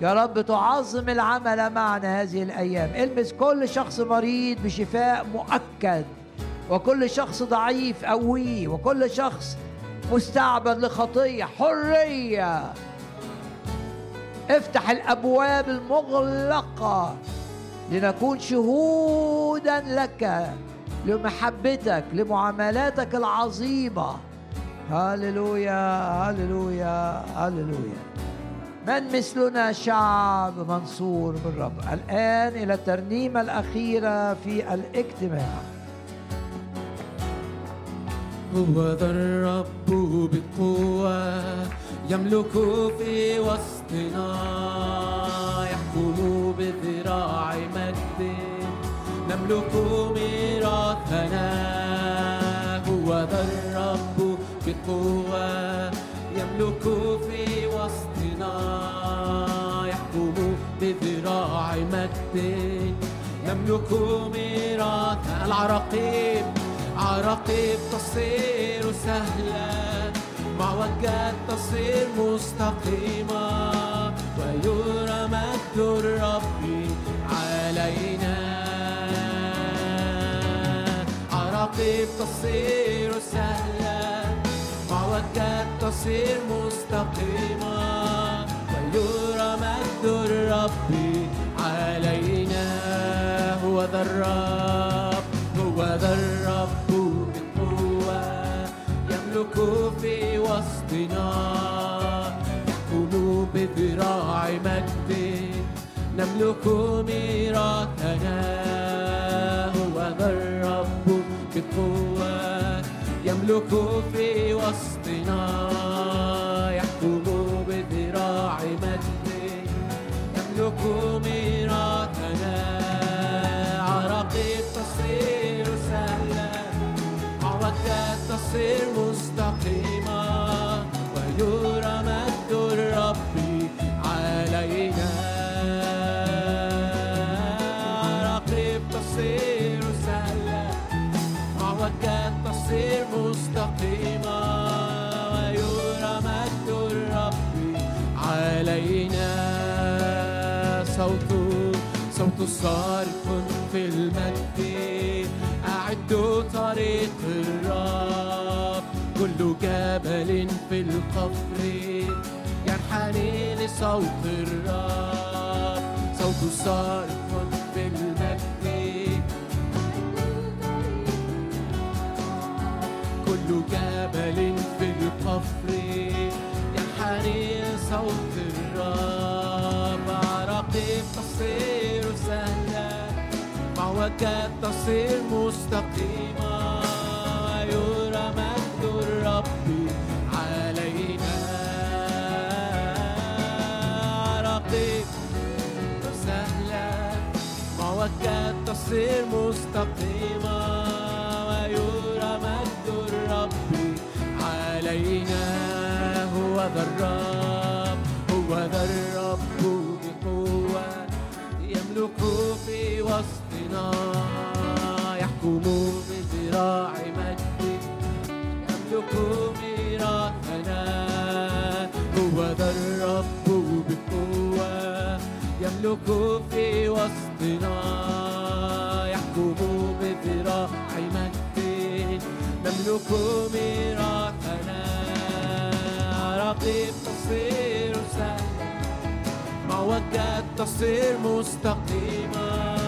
يا رب تعظم العمل معنا هذه الأيام. المس كل شخص مريض بشفاء مؤكد وكل شخص ضعيف قويه وكل شخص مستعبد لخطية حرية. افتح الأبواب المغلقة لنكون شهودا لك لمحبتك لمعاملاتك العظيمة. هللويا هللويا هللويا من مثلنا شعب منصور بالرب الآن إلى الترنيمة الأخيرة في الاجتماع. هو ذا الرب بقوة يملك في وسطنا يحكم بذراع مجد نملك ميراثنا. هو ذا الرب بقوة يملك في وسطنا. يحكم بذراع مجد. نملك ميراثنا العراقيب. عراقيب تصير سهلة. معوجات تصير مستقيمة. ويرى مجد الرب علينا. عراقيب تصير سهلة. معوجات تصير مستقيمة. ويرى مجد الرب علينا. هو ذا الرب هو ذا الرب بقوة يملك في وسطنا. يحكم بذراع مجد نملك ميراثنا. هو ذا الرب بقوة يملك في وسطنا. يملك ميراثنا صارخ في المجد أعدوا طريق الرب. كل جبل في القفر ينحني لصوت الرب. صوت صارخ في المجد. كل جبل في القفر ينحني صوت الرب. عراقيب تصير معوجات تصير مستقيمة ويرى مجد الرب علينا. عراقيب سهلة معوجات تصير مستقيمة ويرى مجد الرب علينا. هو ذا الرب. يحكم بذراع ميراثنا هو بقوة يملك في وسطنا. يحكم بذراع نملك ميراثنا رقيب تصير تصير مستقيمة.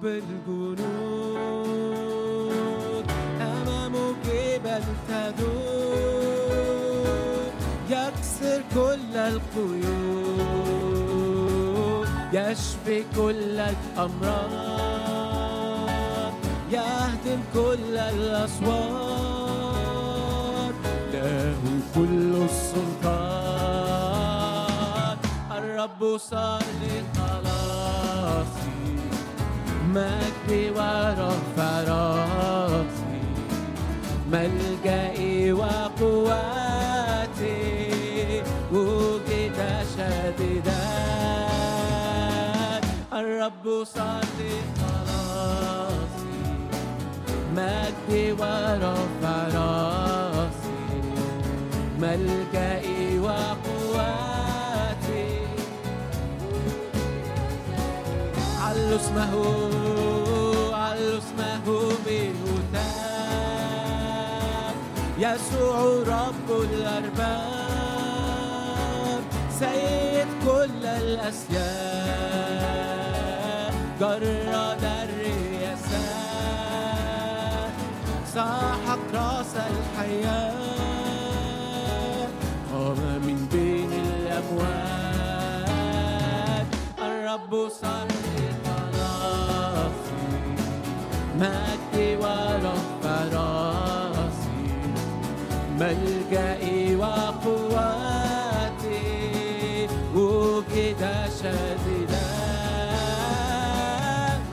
رب الجنود. أمامه جبال تدور يكسر كل القيود يشفي كل الأمراض يهدم كل الأصوات. اسمه علوا اسمه بهتاف يسوع رب الأرباب سيد كل الأسياد جرد الرياسات ساحق راس الحياة. مجدي ورفع راسي ملجئي وقواتي وجد شديدا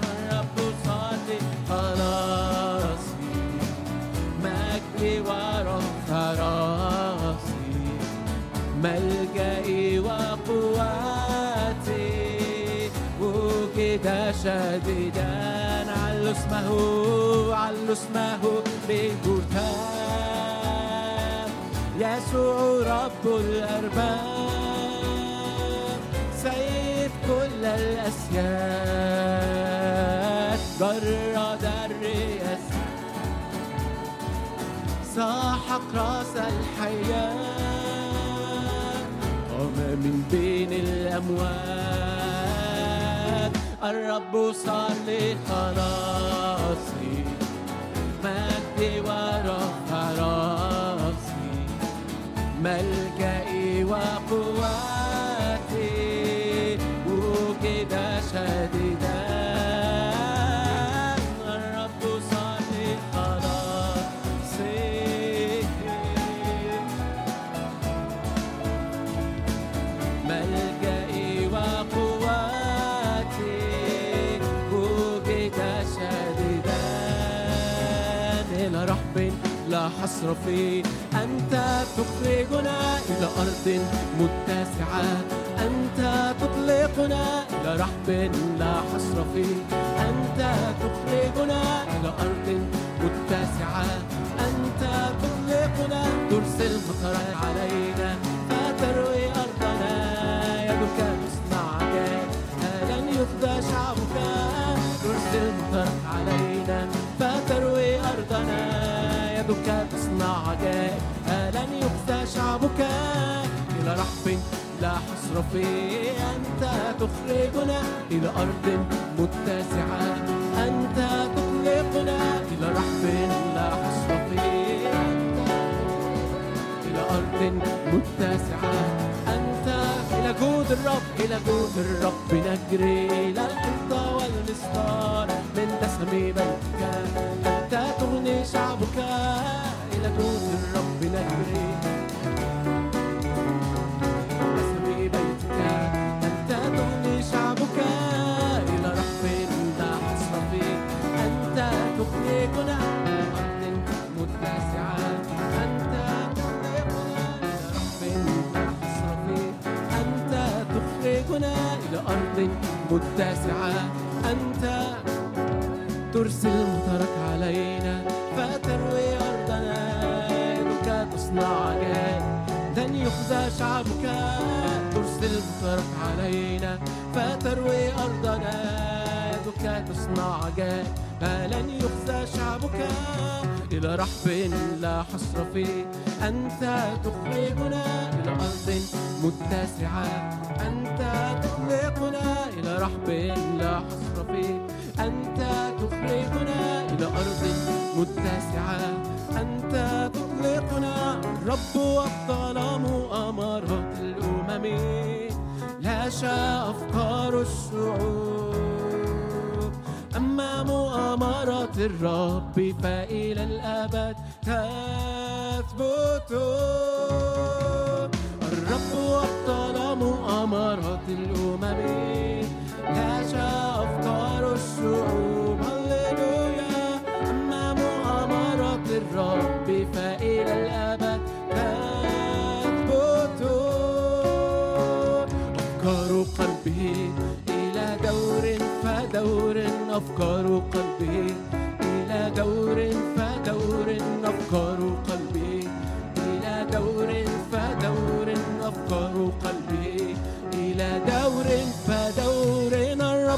الرب صار خلاصي مجدي ورفع راسي ملجئي وقواتي وجد شديدا علوا اسمه علوا اسمه بهتاف يسوع رب الأرباب سيد كل الأسياد. جرد الرياسات ساحق راس الحياة. قام من بين الأموات الرب صار لخلاصي مجدي ورفع راسي. ملجئي إلى رحب لا حصر فيه. أنت تخرجنا إلى أرض متسعة. أنت تطلقنا إلى رحب لا حصر فيه. أنت تخرجنا إلى أرض متسعة. أنت تطلقنا ترسل مطرا علينا. فتروي أرضنا يدك تصنع عجائب لن يفدى شعبك؟ ترسل مطرا علينا. يدك تصنع عجائب لن يخزى شعبك. إلى رحب لا حصر فيه. أنت تخرجنا إلى أرض متسعة. أنت تطلقنا إلى رحب لا حصر فيه. أنت إلى أرض متسعة. أنت إلى جود الرب إلى جود الرب. نجري إلى الحنطة والمسطار من دسم بيتك أنت تغني شعبك إلى جود الرب نجري دسم بيتك أنت تغني شعبك إلى رحب لا حصر فيه أنت إلى أرض متسعة أنت تخرجنا إلى أرض متسعة أنت ترسل مطرك علينا فتروي أرضنا يدك تصنع عجائب لن يخزى شعبك ترسل مطرك علينا فتروي أرضنا يدك تصنع عجائب لن يخزى شعبك إلى رحب لا حصر فيه. أنت تخرجنا إلى أرض متسعة. أنت تطلقنا إلى رحب لا حصر أنت تخرجنا إلى أرض متسعة. أنت تطلقنا الرب والظلام أمارات الأمم. لا شاء أفكار الشعوب. أما مؤامرات الرب فإلى الأبد تثبت. أمارات الأمم أفكار الشعوب هللويا الرب فإلى الأبد أفكار قلبه إلى دور فدور أفكار قلبه